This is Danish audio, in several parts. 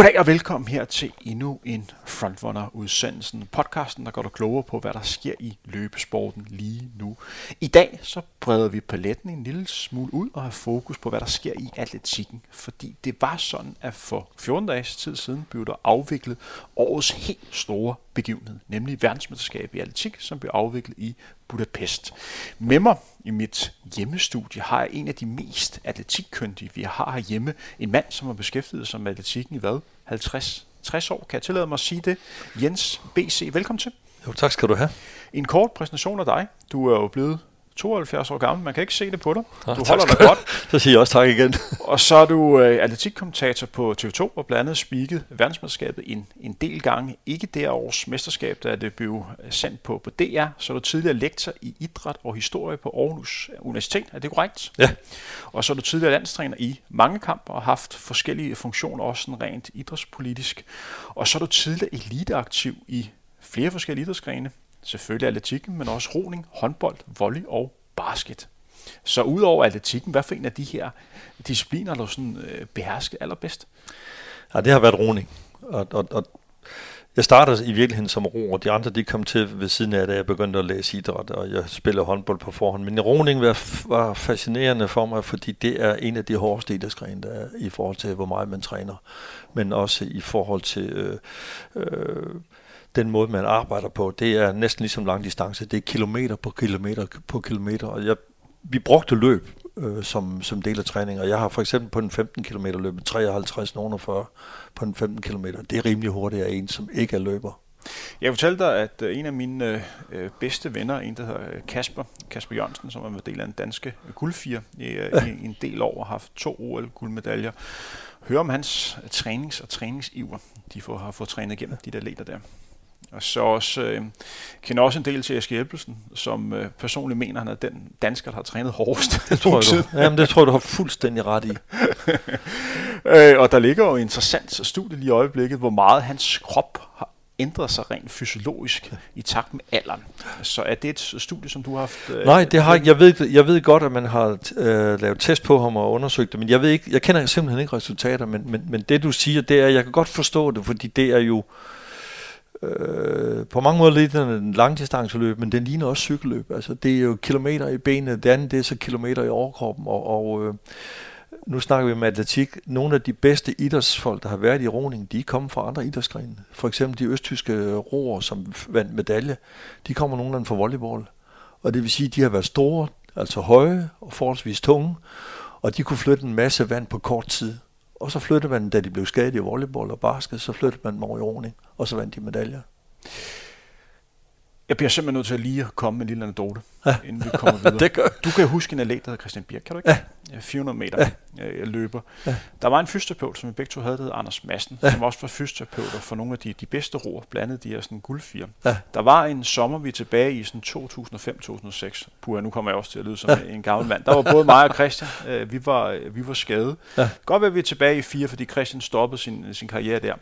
Goddag og velkommen her til endnu en Frontrunner-udsendelsen. Podcasten, der går du klogere på, hvad der sker i løbesporten lige nu. I dag så breder vi paletten en lille smule ud og har fokus på, hvad der sker i atletikken. Fordi det var sådan, at for 14 dages tid siden blev der afviklet årets helt store begivenhed, nemlig verdensmesterskab i atletik, som blev afviklet i Budapest. Med mig i mit hjemmestudie har jeg en af de mest atletikkyndige, vi har herhjemme. En mand, som har beskæftiget sig med atletikken i hvad? 50 60 år, kan jeg tillade mig at sige det. Jens BC, velkommen til. Jo, tak skal du have. En kort præsentation af dig. Du er jo blevet 72 år gammel. Man kan ikke se det på dig. Ah, du holder dig godt. Så siger jeg også tak igen. Og så er du øh, atletikkommentator på TV2 og blandt andet spiket verdensmesterskabet en, en del gange. Ikke det års mesterskab, da det blev sendt på, på DR. Så er du tidligere lektor i idræt og historie på Aarhus Universitet. Er det korrekt? Ja. Og så er du tidligere landstræner i mange kampe og har haft forskellige funktioner, også sådan rent idrætspolitisk. Og så er du tidligere eliteaktiv i flere forskellige idrætsgrene. Selvfølgelig atletikken, men også roning, håndbold, volley og basket. Så udover atletikken, hvad for en af de her discipliner, du sådan øh, behersket allerbedst? Ja, det har været roning. Og, og, og jeg startede i virkeligheden som ro, og de andre de kom til ved siden af, da jeg begyndte at læse idræt, og jeg spillede håndbold på forhånd. Men roning var, var fascinerende for mig, fordi det er en af de hårdeste idrætsgrene, der er i forhold til, hvor meget man træner. Men også i forhold til øh, øh, den måde, man arbejder på. Det er næsten ligesom lang distance. Det er kilometer på kilometer på kilometer. Og jeg, vi brugte løb øh, som, som del af træning, og jeg har for eksempel på den 15 km løbet 53 nogen 40 på den 15 km. Det er rimelig hurtigt af en, som ikke er løber. Jeg fortalte dig, at øh, en af mine øh, bedste venner, en der hedder Kasper, Kasper Jørgensen, som er en del af den danske guldfire i, øh, i en del år har haft to OL-guldmedaljer, hører om hans trænings- og træningsiver, de får, har fået trænet igennem de der leder der. Og så også, øh, kender også en del til Eske Hjælpelsen, som øh, personligt mener, han er den dansker, der har trænet hårdest. Det tror, jeg, du, jamen, det tror jeg, du har fuldstændig ret i. øh, og der ligger jo et interessant studie lige i øjeblikket, hvor meget hans krop har ændret sig rent fysiologisk i takt med alderen. Så er det et studie, som du har haft? Øh, Nej, det har jeg. Jeg ved, jeg ved godt, at man har øh, lavet test på ham og undersøgt det, men jeg ved ikke, jeg kender simpelthen ikke resultater, men, men, men det du siger, det er, jeg kan godt forstå det, fordi det er jo øh, Øh, på mange måder lidt en langdistanceløb, men den ligner også cykelløb. Altså, det er jo kilometer i benene, det andet det er så kilometer i overkroppen, og, og øh, nu snakker vi om atletik. Nogle af de bedste idrætsfolk, der har været i roning, de er kommet fra andre idrætsgrene. For eksempel de østtyske roer, som vandt medalje, de kommer nogle af dem fra volleyball. Og det vil sige, at de har været store, altså høje og forholdsvis tunge, og de kunne flytte en masse vand på kort tid. Og så flyttede man, da de blev skadet i volleyball og basket, så flyttede man dem over i roning, og så vandt de medaljer. Jeg bliver simpelthen nødt til at lige komme med en lille anekdote, ja. inden vi kommer videre. det gør. Du kan huske en atlet, der hedder Christian Birk, kan du ikke? Ja. 400 meter ja. Løber. Ja. Der var en fysioterapeut, som vi begge to havde, der hed Anders Madsen, ja. som også var fysioterapeuter for nogle af de, de bedste roer, blandt andet de her sådan guldfire. Ja. Der var en sommer, vi er tilbage i sådan 2005-2006. Puh, nu kommer jeg også til at lyde som ja. en gammel mand. Der var både mig og Christian, øh, vi var, vi var skadet. Ja. Godt være, at vi er tilbage i fire, fordi Christian stoppede sin, sin karriere der.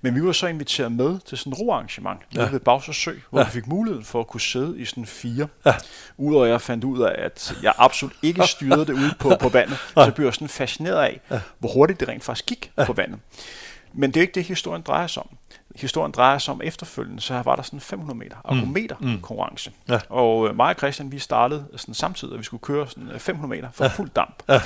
Men vi var så inviteret med til sådan et roarrangement ja. ved Bagsers Sø, hvor ja. vi fik muligheden for at kunne sidde i sådan fire. Ja. Udover at jeg fandt ud af, at jeg absolut ikke styrede det ude på, på vandet, så blev jeg sådan fascineret af, ja. hvor hurtigt det rent faktisk gik ja. på vandet. Men det er ikke det, historien drejer sig om. Historien drejer sig om efterfølgende, så var der sådan 500 meter argometer mm. konkurrence. Ja. Og øh, mig og Christian, vi startede sådan samtidig, at vi skulle køre sådan 500 meter for ja. fuld damp. Ja.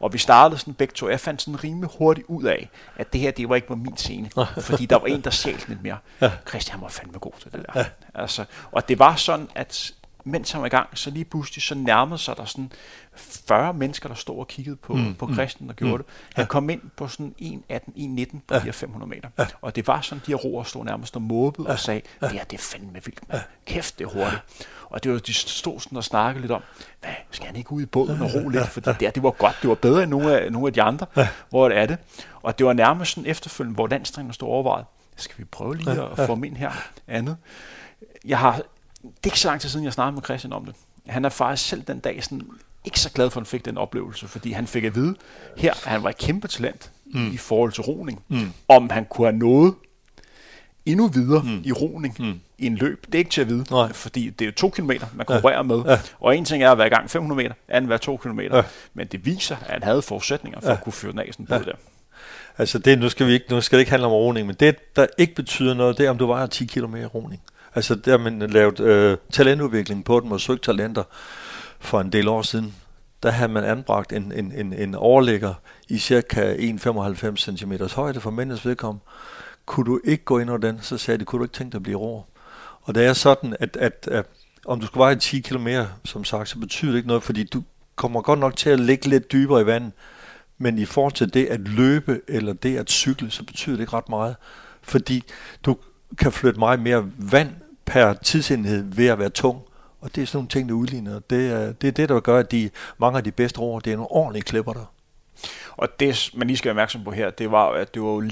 Og vi startede sådan begge to. Jeg fandt sådan rimelig hurtigt ud af, at det her, det var ikke var min scene. fordi der var en, der sjælte lidt mere. Ja. Christian var fandme god til det der. Ja. Altså, og det var sådan, at mens han var i gang, så lige pludselig så nærmede sig der sådan 40 mennesker, der stod og kiggede på, mm, på Christian, der gjorde mm, det. Han ja. kom ind på sådan 1.18, 1.19 på ja. de her 500 meter. Ja. Og det var sådan, de her roer stod nærmest og måbede ja. og sagde, det her, det er fandme vildt, man. Kæft, det er hurtigt. Og det var, de stod sådan og snakkede lidt om, hvad, skal han ikke ud i båden og ro lidt? For det der, det var godt, det var bedre end nogle af, nogle af de andre. Ja. Hvor er det? Og det var nærmest sådan efterfølgende, hvor landstrænerne stod overvejet, skal vi prøve lige at få ham ind her andet? Jeg har, det er ikke så lang tid siden, jeg snakkede med Christian om det. Han er faktisk selv den dag sådan ikke så glad for, at han fik den oplevelse, fordi han fik at vide her, at han var et kæmpe talent mm. i forhold til roning. Mm. Om han kunne have nået endnu videre mm. i roning mm. i en løb. Det er ikke til at vide, Nej. fordi det er jo to kilometer, man konkurrerer ja. med. Ja. Og en ting er at være i gang 500 meter, anden være to kilometer. Ja. Men det viser, at han havde forudsætninger for ja. at kunne føre den af sådan ja. der. Altså det, nu skal, vi ikke, nu skal det ikke handle om roning, men det, der ikke betyder noget, det er, om du vejer 10 km mere roning. Altså der har man lavet øh, talentudvikling på dem og søgt talenter for en del år siden. Der havde man anbragt en, en, en, en overligger i cirka 1,95 cm højde for mændenes vedkommende. Kunne du ikke gå ind over den, så sagde de, kunne du ikke tænke dig at blive rå? Og det er sådan, at, at, at om du skulle veje 10 km mere, som sagt, så betyder det ikke noget, fordi du kommer godt nok til at ligge lidt dybere i vandet, men i forhold til det at løbe eller det at cykle, så betyder det ikke ret meget, fordi du kan flytte meget mere vand per tidsenhed ved at være tung, og det er sådan nogle ting, der udligner. Det er, det er det, der gør, at de, mange af de bedste roer, det er nogle ordentlige klipper der. Og det, man lige skal være opmærksom på her, det var, at det var jo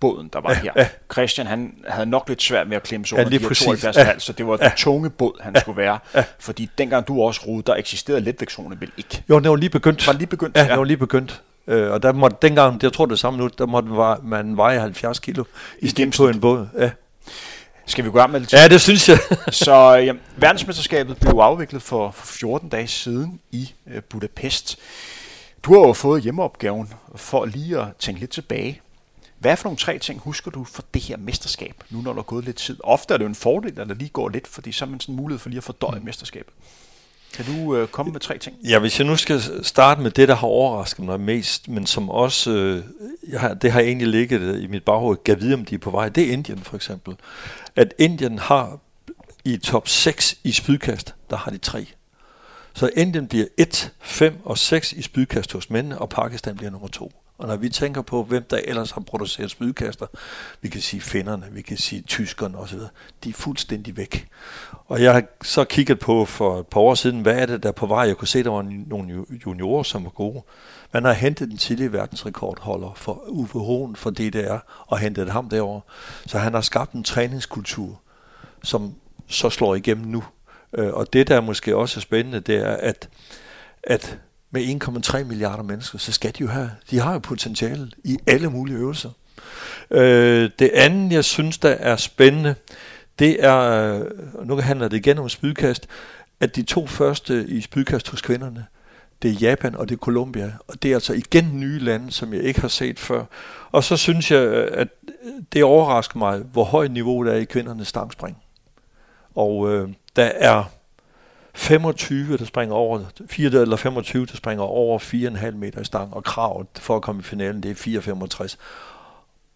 båden der var ja, her. Ja. Christian, han havde nok lidt svært med at klemme sig ja, under de her 72 ja, så det var ja, den tunge båd, han ja, skulle være. Ja. Fordi dengang du også rodede, der eksisterede letvægtszonen vel ikke. Jo, det var lige begyndt. Var lige begyndt? Ja, ja. det var lige begyndt. Øh, og der måtte, dengang, jeg tror det samme nu, der måtte man veje 70 kilo i stedet på en båd. Ja. Skal vi gå med det? Ja, det synes jeg. så ja, verdensmesterskabet blev afviklet for, for 14 dage siden i øh, Budapest. Du har jo fået hjemmeopgaven for lige at tænke lidt tilbage. Hvad for nogle tre ting husker du for det her mesterskab, nu når der er gået lidt tid? Ofte er det jo en fordel, at der lige går lidt, fordi så er man sådan mulighed for lige at fordøje mm. mesterskabet. Kan du øh, komme med tre ting? Ja, hvis jeg nu skal starte med det, der har overrasket mig mest, men som også, øh, jeg har, det har egentlig ligget øh, i mit baghoved, gav vide, om de er på vej, det er Indien for eksempel. At Indien har i top 6 i spydkast, der har de tre. Så Indien bliver 1, 5 og 6 i spydkast hos mændene, og Pakistan bliver nummer 2. Og når vi tænker på, hvem der ellers har produceret spydkaster, vi kan sige finnerne, vi kan sige tyskerne osv., de er fuldstændig væk. Og jeg har så kigget på for et par år siden, hvad er det der på vej? Jeg kunne se, der var nogle juniorer, som var gode. Man har hentet den tidlige verdensrekordholder for Uwe Hohen for DDR og hentet ham derover. Så han har skabt en træningskultur, som så slår igennem nu. Øh, og det, der måske også er spændende, det er, at, at med 1,3 milliarder mennesker, så skal de jo have, de har jo potentiale i alle mulige øvelser. Øh, det andet, jeg synes, der er spændende, det er, og nu handler det igen om spydkast, at de to første i spydkast hos kvinderne, det er Japan og det er Colombia. Og det er altså igen nye lande, som jeg ikke har set før. Og så synes jeg, øh, at det overrasker mig, hvor højt niveau der er i kvindernes stangspring. Og øh, der er 25, der springer over, 4 eller 25, der springer over 4,5 meter i stang, og kravet for at komme i finalen, det er 4,65.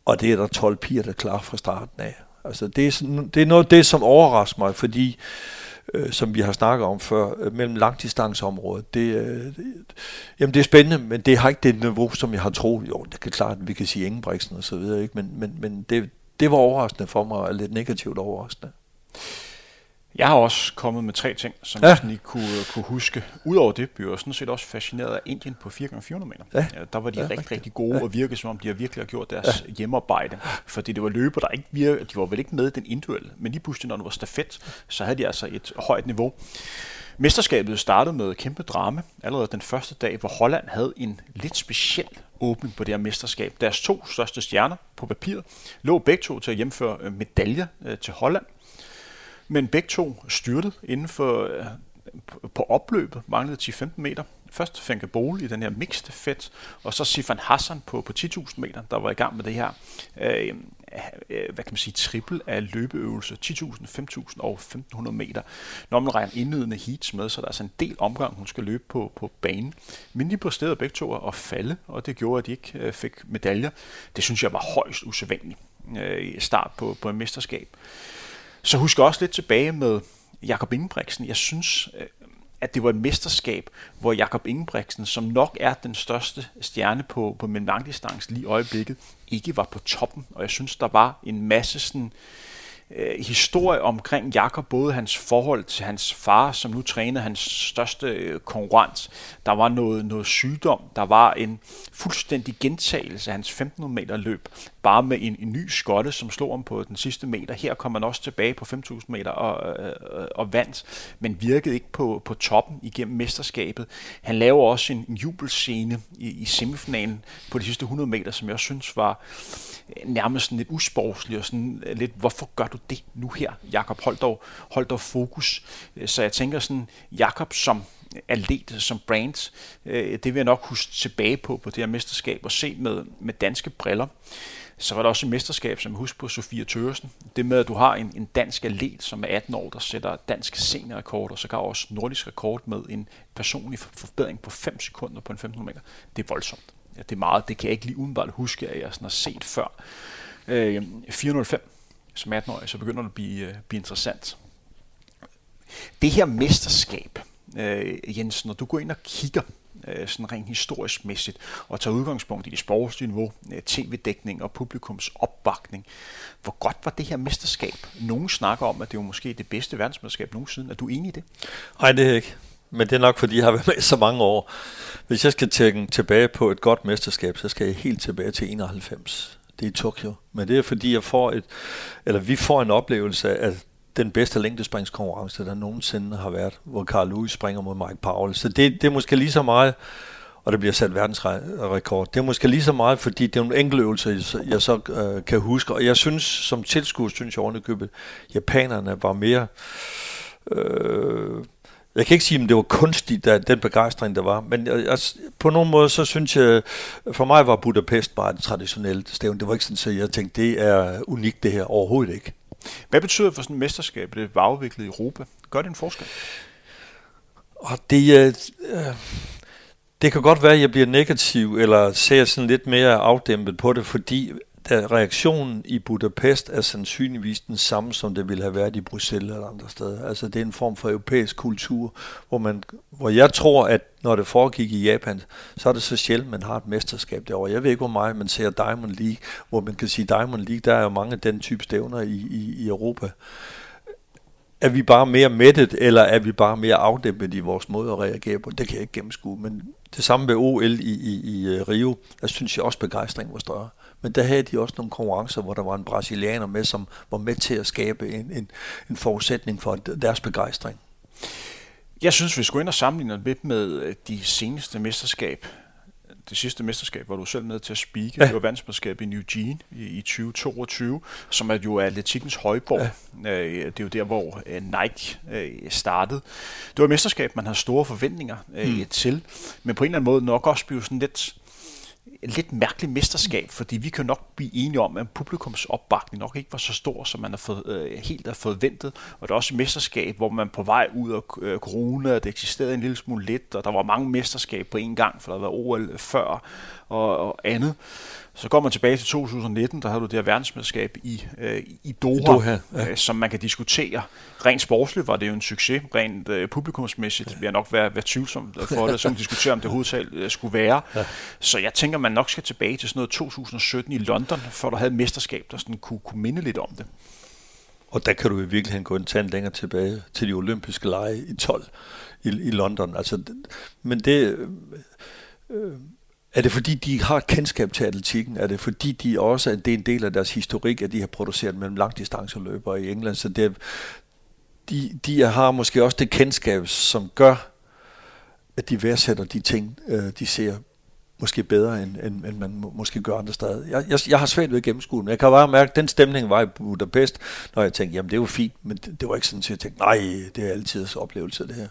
Og det er der 12 piger, der er klar fra starten af. Altså det er, sådan, det er noget af det, som overrasker mig, fordi øh, som vi har snakket om før, øh, mellem langdistanceområdet, det, øh, det, jamen det er spændende, men det har ikke det niveau, som jeg har troet. Jo, det kan klart, vi kan sige Ingebrigtsen og så videre, ikke? men, men, men det, det var overraskende for mig, og lidt negativt overraskende. Jeg har også kommet med tre ting, som ja. jeg sådan lige kunne, kunne huske. Udover det blev jeg sådan set også fascineret af Indien på 4x400 meter. Ja. Ja, der var de ja, rigtig, rigtig gode ja. og virkede som om, de har virkelig har gjort deres ja. hjemmearbejde. Fordi det var løber, der ikke virkede, de var vel ikke med i den individuelle, men lige pludselig, når det var stafet, så havde de altså et højt niveau. Mesterskabet startede med kæmpe drama allerede den første dag, hvor Holland havde en lidt speciel åbning på det her mesterskab. Deres to største stjerner på papiret lå begge to til at hjemføre medaljer øh, til Holland. Men begge to styrtede inden for øh, på opløbet, manglede 10-15 meter. Først Fenke Bole i den her mixed fedt, og så Sifan Hassan på, på 10.000 meter, der var i gang med det her, øh, øh hvad kan man sige, triple af løbeøvelser, 10.000, 5.000 og 1.500 meter. Når man regner indledende heats med, så der er altså en del omgang, hun skal løbe på, på banen. Men de præsterede begge to at falde, og det gjorde, at de ikke øh, fik medaljer. Det synes jeg var højst usædvanligt øh, start på, på et mesterskab. Så husk også lidt tilbage med Jakob Ingebrigtsen. Jeg synes, øh, at det var et mesterskab, hvor Jakob Ingebrigtsen, som nok er den største stjerne på, på min lige i øjeblikket, ikke var på toppen. Og jeg synes, der var en masse sådan, øh, øh, historie omkring Jakob, både hans forhold til hans far, som nu trænede hans største øh, konkurrent. Der var noget, noget sygdom, der var en fuldstændig gentagelse af hans 1500 meter løb, bare med en, en ny skotte, som slog ham på den sidste meter. Her kom han også tilbage på 5000 meter og, øh, øh, og vandt, men virkede ikke på, på toppen igennem mesterskabet. Han laver også en, en jubelscene i, i semifinalen på de sidste 100 meter, som jeg også synes var øh, nærmest lidt usportslig og sådan øh, lidt, hvorfor gør du det nu her, Jakob? Hold dog, hold dog fokus. Øh, så jeg tænker sådan, Jakob som atlet som brand. Øh, det vil jeg nok huske tilbage på, på det her mesterskab, og se med, med danske briller. Så var der også et mesterskab, som jeg husker på Sofia Tøresen. Det med, at du har en, en dansk atlet, som er 18 år, der sætter dansk seniorrekord, og så gav også nordisk rekord med en personlig forbedring på 5 sekunder på en 1500 meter. Det er voldsomt. Ja, det er meget. Det kan jeg ikke lige udenbart huske, at jeg sådan har set før. Øh, 405 18-årig, så begynder det at blive, øh, blive interessant. Det her mesterskab, øh, Jens, når du går ind og kigger øh, sådan rent historisk mæssigt, og tager udgangspunkt i det sportslige niveau, øh, tv-dækning og publikums opbakning. Hvor godt var det her mesterskab? Nogen snakker om, at det var måske det bedste verdensmesterskab nogensinde. Er du enig i det? Nej, det er ikke. Men det er nok, fordi jeg har været med så mange år. Hvis jeg skal tænke tilbage på et godt mesterskab, så skal jeg helt tilbage til 91. Det er i Tokyo. Men det er fordi, jeg får et, eller vi får en oplevelse af den bedste længdespringskonkurrence, der nogensinde har været, hvor Carl Lewis springer mod Mike Powell. Så det, det er måske lige så meget, og det bliver sat verdensrekord. Det er måske lige så meget, fordi det er nogle enkelte øvelser, jeg så øh, kan huske. Og jeg synes, som tilskuer, synes jeg ovenikøbet, japanerne var mere... Øh, jeg kan ikke sige, om det var kunstigt, der, den begejstring, der var, men jeg, jeg, på nogen måde, så synes jeg, for mig var Budapest bare et traditionelt stævn. Det var ikke sådan, at jeg tænkte, det er unikt det her, overhovedet ikke. Hvad betyder det for sådan et mesterskab, det var afviklet i Europa? Gør det en forskel? Og det, øh, det kan godt være, at jeg bliver negativ, eller ser sådan lidt mere afdæmpet på det, fordi der reaktionen i Budapest er sandsynligvis den samme, som det ville have været i Bruxelles eller andre steder. Altså det er en form for europæisk kultur, hvor, man, hvor jeg tror, at når det foregik i Japan, så er det så sjældent, man har et mesterskab derovre. Jeg ved ikke, hvor meget man ser Diamond League, hvor man kan sige Diamond League, der er jo mange af den type stævner i, i, i Europa. Er vi bare mere mættet, eller er vi bare mere afdæmpet i vores måde at reagere på? Det kan jeg ikke gennemskue, men det samme ved OL i, i, i øh, Rio, der synes jeg også begejstringen var større. Men der havde de også nogle konkurrencer, hvor der var en brasilianer med, som var med til at skabe en, en, en forudsætning for deres begejstring. Jeg synes, vi skulle ind og sammenligne lidt med øh, de seneste mesterskab. Det sidste mesterskab var du selv med til at speake. Ja. Det var verdensmesterskab i Eugene i, i 2022, som er jo atletikkens højborg. Ja. Øh, det er jo der, hvor øh, Nike startede. Det var et mesterskab, man har store forventninger mm. til, men på en eller anden måde nok også blive sådan lidt lidt mærkeligt mesterskab, fordi vi kan nok blive enige om, at publikums opbakning nok ikke var så stor, som man har fået, øh, helt har forventet. Og det er også et mesterskab, hvor man på vej ud af øh, corona, det eksisterede en lille smule lidt, og der var mange mesterskab på en gang, for der var OL før og, og andet. Så går man tilbage til 2019, der havde du det her verdensmesterskab i, øh, i Doha, Doha ja. øh, som man kan diskutere. Rent sportsligt var det jo en succes, rent øh, publikumsmæssigt ja. vil jeg nok være, være tvivlsom for det, som diskutere, om det hovedtal øh, skulle være. Ja. Så jeg tænker, man nok skal tilbage til sådan noget 2017 i London, for at have et mesterskab, der sådan kunne, kunne minde lidt om det. Og der kan du i virkeligheden gå en tand længere tilbage til de olympiske lege i 12 i, i London. Altså, men det... Øh, er det fordi, de har kendskab til atletikken? Er det fordi, de også at det er en del af deres historik, at de har produceret mellem langdistanceløbere i England? Så det, de, de har måske også det kendskab, som gør, at de værdsætter de ting, øh, de ser måske bedre, end, end, end man måske gør andre steder. Jeg, jeg, jeg har svært ved at gennemskue men jeg kan bare mærke, at den stemning var i Budapest, når jeg tænkte, jamen det var fint, men det, det var ikke sådan, at jeg tænkte, nej, det er altid oplevelse, det her.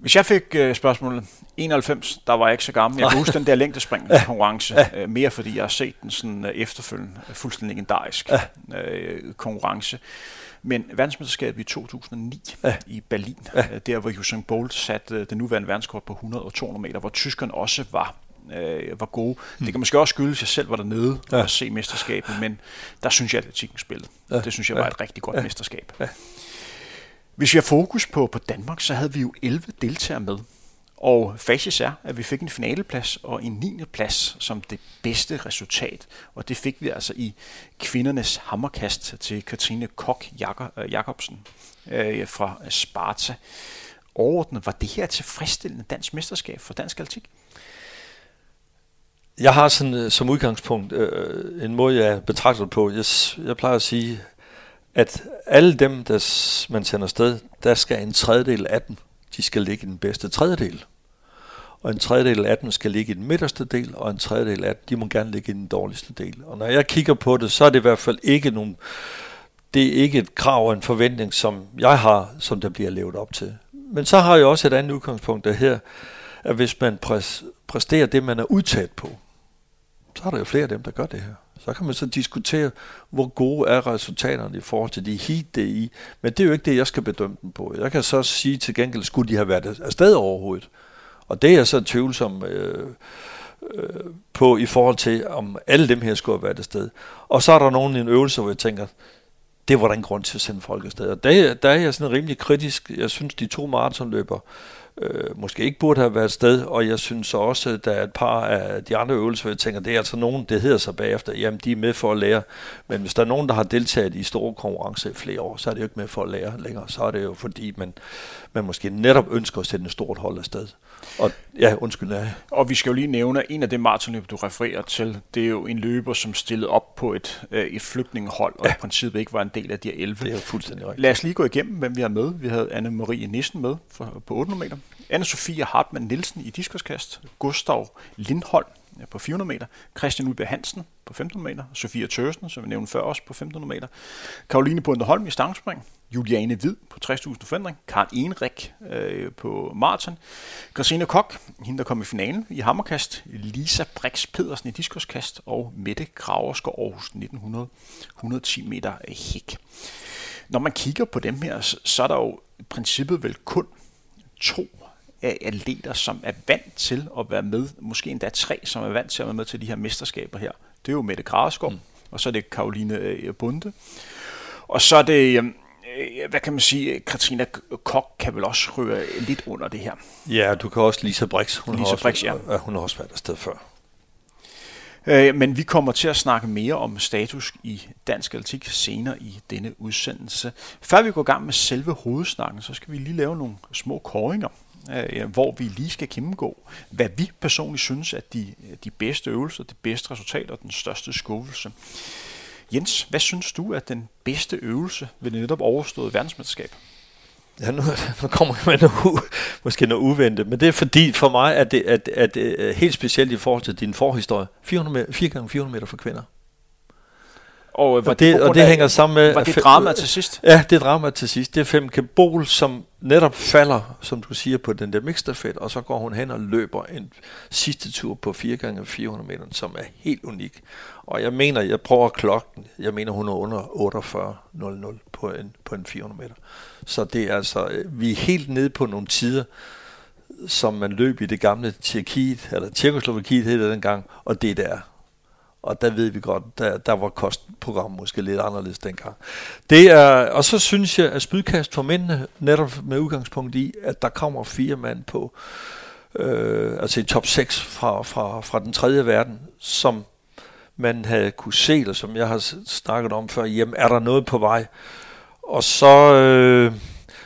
Hvis jeg fik øh, spørgsmålet, 91, der var jeg ikke så gammel. Jeg kan huske den der længdespring konkurrence, ja. øh, mere fordi jeg har set den sådan øh, efterfølgende, øh, fuldstændig legendarisk ja. øh, konkurrence. Men verdensmesterskabet i 2009 ja. i Berlin, ja. øh, der hvor Usain Bolt satte øh, den nuværende verdenskort på 100 og 200 meter, hvor tyskerne også var øh, var gode. Mm. Det kan måske også skyldes, at jeg selv var dernede ja. og se mesterskabet, men der synes jeg, at atletikken spillede. Ja. Det synes jeg var et rigtig godt ja. mesterskab. Ja. Hvis vi har fokus på, på Danmark, så havde vi jo 11 deltagere med. Og facit er, at vi fik en finaleplads og en 9. plads som det bedste resultat. Og det fik vi altså i kvindernes hammerkast til Katrine Kok Jakobsen øh, øh, fra Sparta. Overordnet, var det her tilfredsstillende dansk mesterskab for dansk atletik? Jeg har sådan øh, som udgangspunkt øh, en måde, jeg betragter det på. Jeg, jeg plejer at sige, at alle dem, der man sender sted, der skal en tredjedel af dem, de skal ligge i den bedste tredjedel. Og en tredjedel af dem skal ligge i den midterste del, og en tredjedel af dem, de må gerne ligge i den dårligste del. Og når jeg kigger på det, så er det i hvert fald ikke nogen, det er ikke et krav og en forventning, som jeg har, som der bliver levet op til. men så har jeg også et andet udgangspunkt der her, at hvis man præs, præsterer det, man er udtaget på, så er der jo flere af dem, der gør det her. Så kan man så diskutere, hvor gode er resultaterne i forhold til de heat, det er i. Men det er jo ikke det, jeg skal bedømme dem på. Jeg kan så sige til gengæld, skulle de have været afsted overhovedet. Og det er så tvivlsom øh, øh, på i forhold til, om alle dem her skulle have været afsted. Og så er der nogen i en øvelse, hvor jeg tænker, det var der en grund til at sende folk afsted. Og der, der er jeg sådan rimelig kritisk. Jeg synes, de to maratonløbere, øh, øh, måske ikke burde have været sted, og jeg synes også, at der er et par af de andre øvelser, hvor jeg tænker, det er altså nogen, det hedder sig bagefter, jamen de er med for at lære, men hvis der er nogen, der har deltaget i store konkurrencer i flere år, så er det jo ikke med for at lære længere, så er det jo fordi, man, man måske netop ønsker at sætte et stort hold afsted. Og ja, undskyld. Ja. Og vi skal jo lige nævne, at en af det maratonløb, du refererer til, det er jo en løber, som stillede op på et, øh, et flygtningehold, og ja. i princippet ikke var en del af de her 11. Det er jo fuldstændig rigtigt. Lad os lige gå igennem, hvem vi har med. Vi havde Anne-Marie Nissen med for, på 800 meter. Anne-Sophie Hartmann Nielsen i diskoskast. Gustav Lindholm på 400 meter. Christian Udberg Hansen på 1500 meter. Sofia Tørsen, som vi nævnte før, også på 1500 meter. Karoline Bunderholm i stangspring. Juliane Hvid på 60.000 forandring. Karen Enrik øh, på maraton. Christine Kok, hende der kom i finalen i hammerkast. Lisa Brix Pedersen i diskoskast. Og Mette Graverskov Aarhus 1900 110 meter hæk. Når man kigger på dem her, så er der jo i princippet vel kun to af atleter, som er vant til at være med, måske endda tre, som er vant til at være med til de her mesterskaber her. Det er jo Mette Graskov, mm. og så er det Karoline øh, Bunde, og så er det, øh, hvad kan man sige, Katrina Kok kan vel også røre lidt under det her. Ja, du kan også Lisa Brix. Hun Lisa har også, Brix, ja. Hun har også været afsted før. Øh, men vi kommer til at snakke mere om status i dansk atletik senere i denne udsendelse. Før vi går i gang med selve hovedsnakken, så skal vi lige lave nogle små koringer øh, hvor vi lige skal gennemgå, hvad vi personligt synes er de, de bedste øvelser, det bedste resultat og den største skuffelse. Jens, hvad synes du er den bedste øvelse ved det netop overståede verdensmesterskab? Ja, nu, nu kommer jeg med noget, måske noget uventet, men det er fordi for mig, at det, at, at, at helt specielt i forhold til din forhistorie, 400 meter, 4 gange 400 meter for kvinder. Og, var og, det, det, og det hænger sammen med... Var det drama til sidst? Ja, det er drama til sidst. Det er Femke Bol, som netop falder, som du siger, på den der mixterfed, og så går hun hen og løber en sidste tur på 4 gange 400 meter, som er helt unik. Og jeg mener, jeg prøver klokken, jeg mener hun er under 48.00 på en, på en 400 meter. Så det er altså, vi er helt nede på nogle tider, som man løb i det gamle Tjekkiet, eller Tjekkoslovakiet hed det dengang, og det der og der ved vi godt, der, der var kostprogrammet måske lidt anderledes dengang. Det er, og så synes jeg, at spydkast for mændene, netop med udgangspunkt i, at der kommer fire mand på, øh, altså i top 6 fra, fra, fra den tredje verden, som man havde kunne se, eller som jeg har snakket om før, jamen er der noget på vej? Og så... Øh,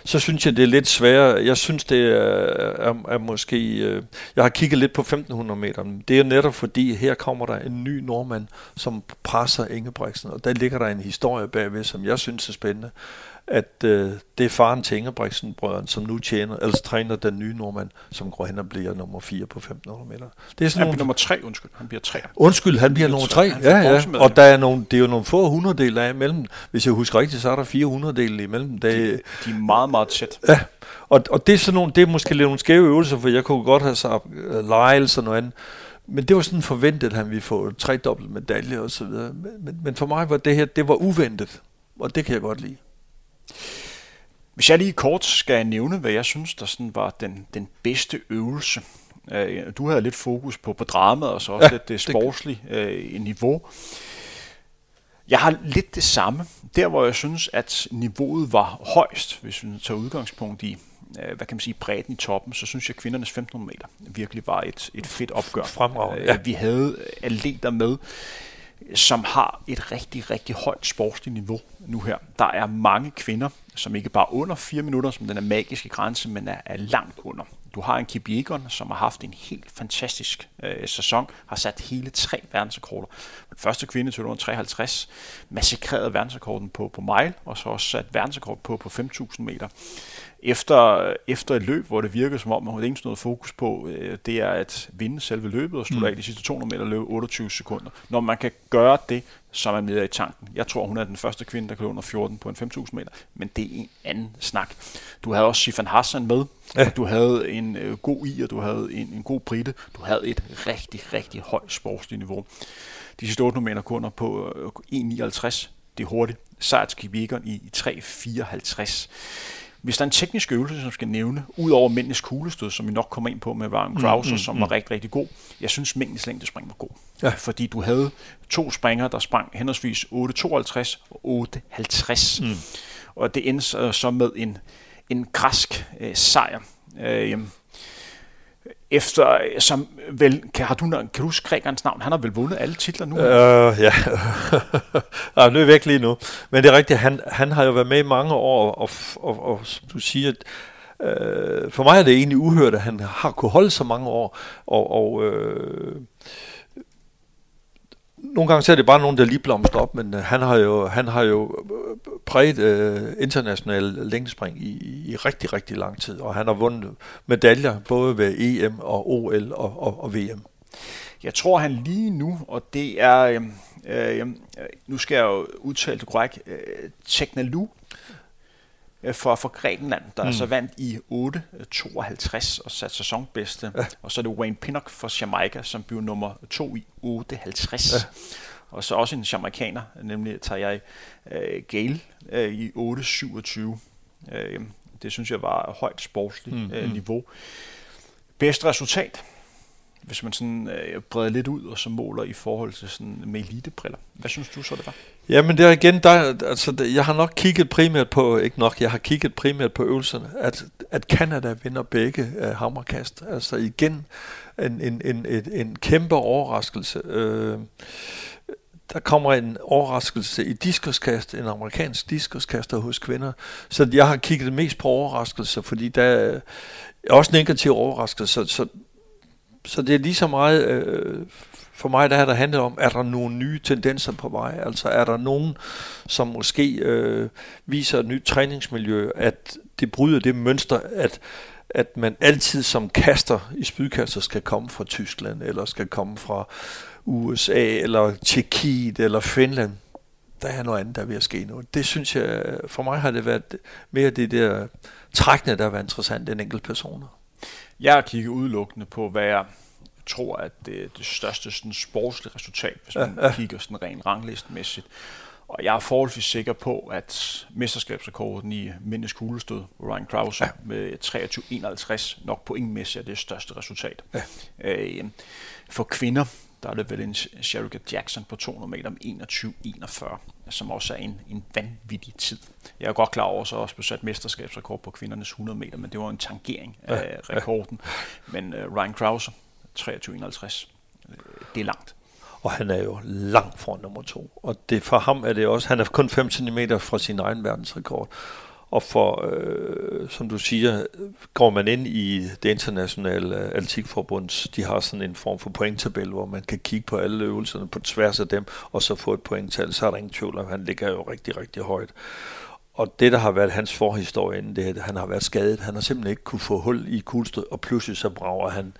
så synes jeg, det er lidt sværere. Jeg synes, det er, er, er måske... Øh, jeg har kigget lidt på 1500 meter. Det er netop fordi, her kommer der en ny nordmand, som presser Ingebrigtsen, og der ligger der en historie bagved, som jeg synes er spændende at øh, det er faren til Ingebrigtsen brødren, som nu tjener, eller træner den nye nordmand, som går hen og bliver nummer 4 på 1500 meter. Det er sådan han nogle... nummer 3, undskyld. Han bliver 3. Undskyld, han bliver nummer 3. Ja, ja. Og der er nogle, det er jo nogle få hundreddele af imellem. Hvis jeg husker rigtigt, så er der 400 dele imellem. Det, de, de er meget, meget tæt. Ja, og, og det er sådan nogle, det er måske lidt nogle skæve øvelser, for jeg kunne godt have sagt uh, Lyles og noget andet. Men det var sådan forventet, at han ville få tre dobbelt medalje og så videre. Men, men for mig var det her, det var uventet. Og det kan jeg godt lide. Hvis jeg lige kort skal nævne, hvad jeg synes, der sådan var den, den bedste øvelse. Øh, du havde lidt fokus på, på dramaet og så også ja, lidt det sportslige øh, niveau. Jeg har lidt det samme. Der, hvor jeg synes, at niveauet var højst, hvis vi tager udgangspunkt i, øh, hvad kan man sige, bredden i toppen, så synes jeg, at kvindernes 1500 meter virkelig var et, et fedt opgør. Fremragende, ja. Vi havde atleter med, som har et rigtig, rigtig højt sportsligt niveau nu her. Der er mange kvinder, som ikke bare under 4 minutter, som den er magiske grænse, men er, er langt under. Du har en Kip Egon, som har haft en helt fantastisk øh, sæson, har sat hele tre verdensrekorder. Den første kvinde til under 53, massakrerede verdensrekorden på, på mile, og så også sat verdensrekord på på 5.000 meter efter, efter et løb, hvor det virker som om, at det eneste noget fokus på, øh, det er at vinde selve løbet og slutte mm. af de sidste 200 meter løbe 28 sekunder. Når man kan gøre det, så er man med i tanken. Jeg tror, hun er den første kvinde, der kan under 14 på en 5.000 meter, men det er en anden snak. Du havde også Sifan Hassan med, ja. du havde en øh, god i, og du havde en, en god brite. Du havde et rigtig, rigtig højt sportsligt niveau. De sidste 800 meter kunder på øh, 1.59, det er hurtigt. Sejrtskib i, i 3.54. Hvis der er en teknisk øvelse, som skal nævne, ud over mændenes kuglestød, som vi nok kommer ind på med Ryan Krauser, mm, mm, som var mm. rigtig, rigtig god, jeg synes, mændenes længdespring var god. Ja. Fordi du havde to springere, der sprang henholdsvis 8.52 og 8.50. Mm. Og det endte så med en, en græsk øh, sejr. Øh, efter, øh, som vel, kan, har du, kan du huske grækernes navn? Han har vel vundet alle titler nu? Øh, ja, ah, jeg er væk lige nu. Men det er rigtigt, han, han har jo været med i mange år, og, og, og, og som du siger, øh, for mig er det egentlig uhørt, at han har kunne holde så mange år, og, og øh, nogle gange så er det bare nogen, der lige blomster op, men øh, han har jo, han har jo øh, præget øh, international længdespring i, i rigtig, rigtig lang tid, og han har vundet medaljer både ved EM og OL og, og, og VM. Jeg tror, han lige nu, og det er, øh, øh, øh nu skal jeg jo udtale det korrekt, øh, Teknalu, for, for Grækenland, der mm. så vandt i 8.52 og sat sæsonbedste. Ja. Og så er det Wayne Pinnock for Jamaica, som blev nummer 2 i 8.50. Ja. Og så også en jamaikaner, nemlig Tajay uh, Gale uh, i 8.27. Uh, det synes jeg var højt sportsligt mm. uh, niveau. Bedste resultat? hvis man sådan øh, breder lidt ud og så måler i forhold til sådan med elitebriller. Hvad synes du så, det var? Jamen der igen, der, altså, jeg har nok kigget primært på, ikke nok, jeg har kigget primært på øvelserne, at, at Canada vinder begge uh, hammerkast. Altså igen, en, en, en, en, en kæmpe overraskelse. Uh, der kommer en overraskelse i diskoskast, en amerikansk diskoskaster hos kvinder. Så jeg har kigget mest på overraskelser, fordi der er også negative overraskelser. Så, så så det er lige så meget, øh, for mig der har det handlet om, er der nogle nye tendenser på vej? Altså er der nogen, som måske øh, viser et nyt træningsmiljø, at det bryder det mønster, at at man altid som kaster i spydkaster skal komme fra Tyskland, eller skal komme fra USA, eller Tjekkiet, eller Finland. Der er noget andet, der er ved at ske nu. Det synes jeg, for mig har det været mere det der trækkende, der har været interessant end enkelte personer. Jeg kigger udelukkende på, hvad jeg tror, at det er det største sådan, sportslige resultat, hvis man ja, ja. kigger sådan rent ranglistmæssigt. Og jeg er forholdsvis sikker på, at mesterskabsrekorden i mændenes kuglestød, Ryan Krause, ja. med 23-51, nok pointmæssigt er det største resultat. Ja. Øh, for kvinder, der er det vel en Sherika Jackson på 200 meter om 21-41, som også er en, en vanvittig tid. Jeg er godt klar over, så også besat mesterskabsrekord på kvindernes 100 meter, men det var en tangering af ja, rekorden. Ja. Men uh, Ryan Krause, 23,51. Øh, det er langt. Og han er jo langt fra nummer to. Og det, for ham er det også, han er kun 5 cm fra sin egen verdensrekord. Og for, øh, som du siger, går man ind i det internationale atletikforbund, de har sådan en form for pointtabel, hvor man kan kigge på alle øvelserne på tværs af dem, og så få et pointtal, så er der ingen tvivl om, han ligger jo rigtig, rigtig højt. Og det, der har været hans forhistorie inden, det er, at han har været skadet. Han har simpelthen ikke kunne få hul i kulstød, og pludselig så brager han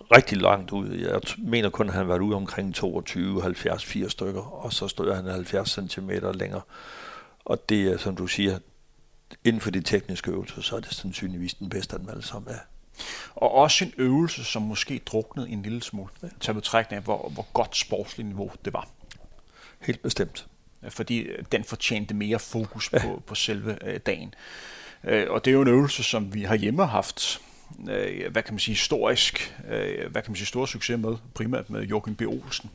rigtig langt ud. Jeg mener kun, at han været ude omkring 22, 70, 80 stykker, og så stod han 70 cm længere. Og det er, som du siger, inden for de tekniske øvelser, så er det sandsynligvis den bedste af dem alle sammen er. Og også en øvelse, som måske druknede en lille smule. Ja. Tag betrækning af, hvor, hvor godt sportsligt niveau det var. Helt bestemt. Fordi den fortjente mere fokus ja. på, på selve øh, dagen. Øh, og det er jo en øvelse, som vi har hjemme haft øh, hvad kan man sige, historisk, øh, hvad kan man sige, stor succes med, primært med Joachim B. Olsen.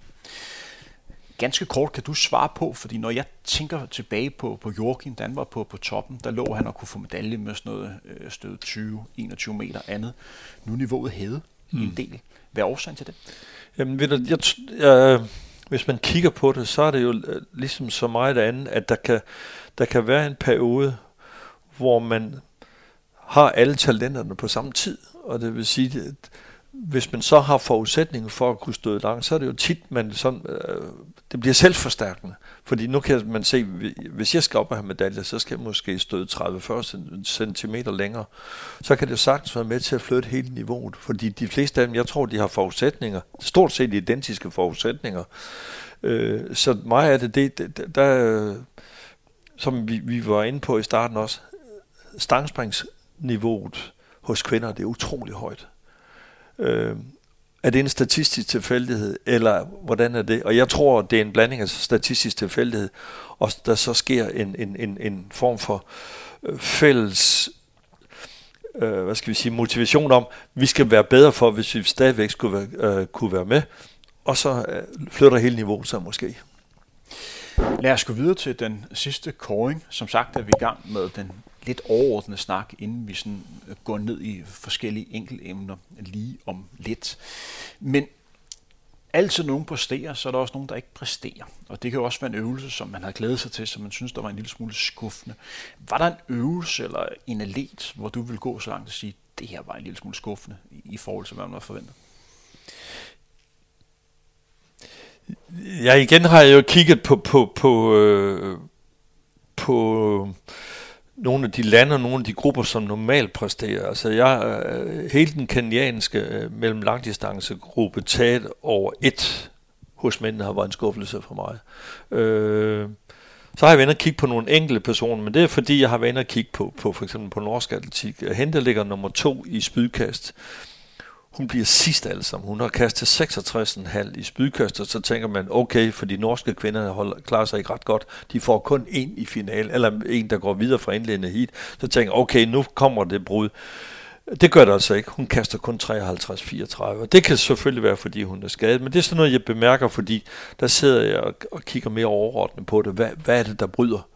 Ganske kort kan du svare på, fordi når jeg tænker tilbage på, på Joachim, da han var på, på toppen, der lå han og kunne få medalje med sådan noget øh, stød 20-21 meter andet. Nu er niveauet hævet mm. en del. Hvad er årsagen til det? Jamen, ved du, jeg, jeg, hvis man kigger på det, så er det jo øh, ligesom så meget andet, at der kan, der kan være en periode, hvor man har alle talenterne på samme tid. Og det vil sige, at hvis man så har forudsætningen for at kunne støde langt, så er det jo tit, man sådan, øh, det bliver selvforstærkende. Fordi nu kan man se, hvis jeg skal op og have medalje, så skal jeg måske støde 30-40 cm længere. Så kan det jo sagtens være med til at flytte hele niveauet. Fordi de fleste af dem, jeg tror, de har forudsætninger, stort set identiske forudsætninger. Øh, så mig er det det, der, der som vi, vi var inde på i starten også, niveauet hos kvinder, det er utrolig højt. Øh, er det en statistisk tilfældighed, eller hvordan er det? Og jeg tror, det er en blanding af statistisk tilfældighed, og der så sker en, en, en, en form for øh, fælles øh, hvad skal vi sige, motivation om, vi skal være bedre for, hvis vi stadigvæk skulle være, øh, kunne være med, og så øh, flytter hele niveauet så måske. Lad os gå videre til den sidste koring. Som sagt er vi i gang med den lidt overordnet snak, inden vi sådan øh, går ned i forskellige enkeltemner lige om lidt. Men altid nogen præsterer, så er der også nogen, der ikke præsterer. Og det kan jo også være en øvelse, som man har glædet sig til, som man synes, der var en lille smule skuffende. Var der en øvelse eller en atlet, hvor du vil gå så langt og sige, det her var en lille smule skuffende i forhold til, hvad man havde forventet? Ja, igen har jeg jo kigget på, på, på, øh, på nogle af de lande og nogle af de grupper, som normalt præsterer. Altså jeg, øh, hele den kenyanske øh, mellem langdistancegruppe taget over et hos mændene har været en skuffelse for mig. Øh, så har jeg været inde og kigge på nogle enkelte personer, men det er fordi, jeg har været inde og kigge på, på for eksempel på norsk atletik. Hente ligger nummer to i spydkast hun bliver sidst alle sammen. Hun har kastet 66,5 i spydkast, så tænker man, okay, for de norske kvinder holder, klarer sig ikke ret godt. De får kun en i final, eller en, der går videre fra indledende heat. Så tænker okay, nu kommer det brud. Det gør det altså ikke. Hun kaster kun 53-34. Det kan selvfølgelig være, fordi hun er skadet, men det er sådan noget, jeg bemærker, fordi der sidder jeg og, og kigger mere overordnet på det. Hvad, hvad er det, der bryder?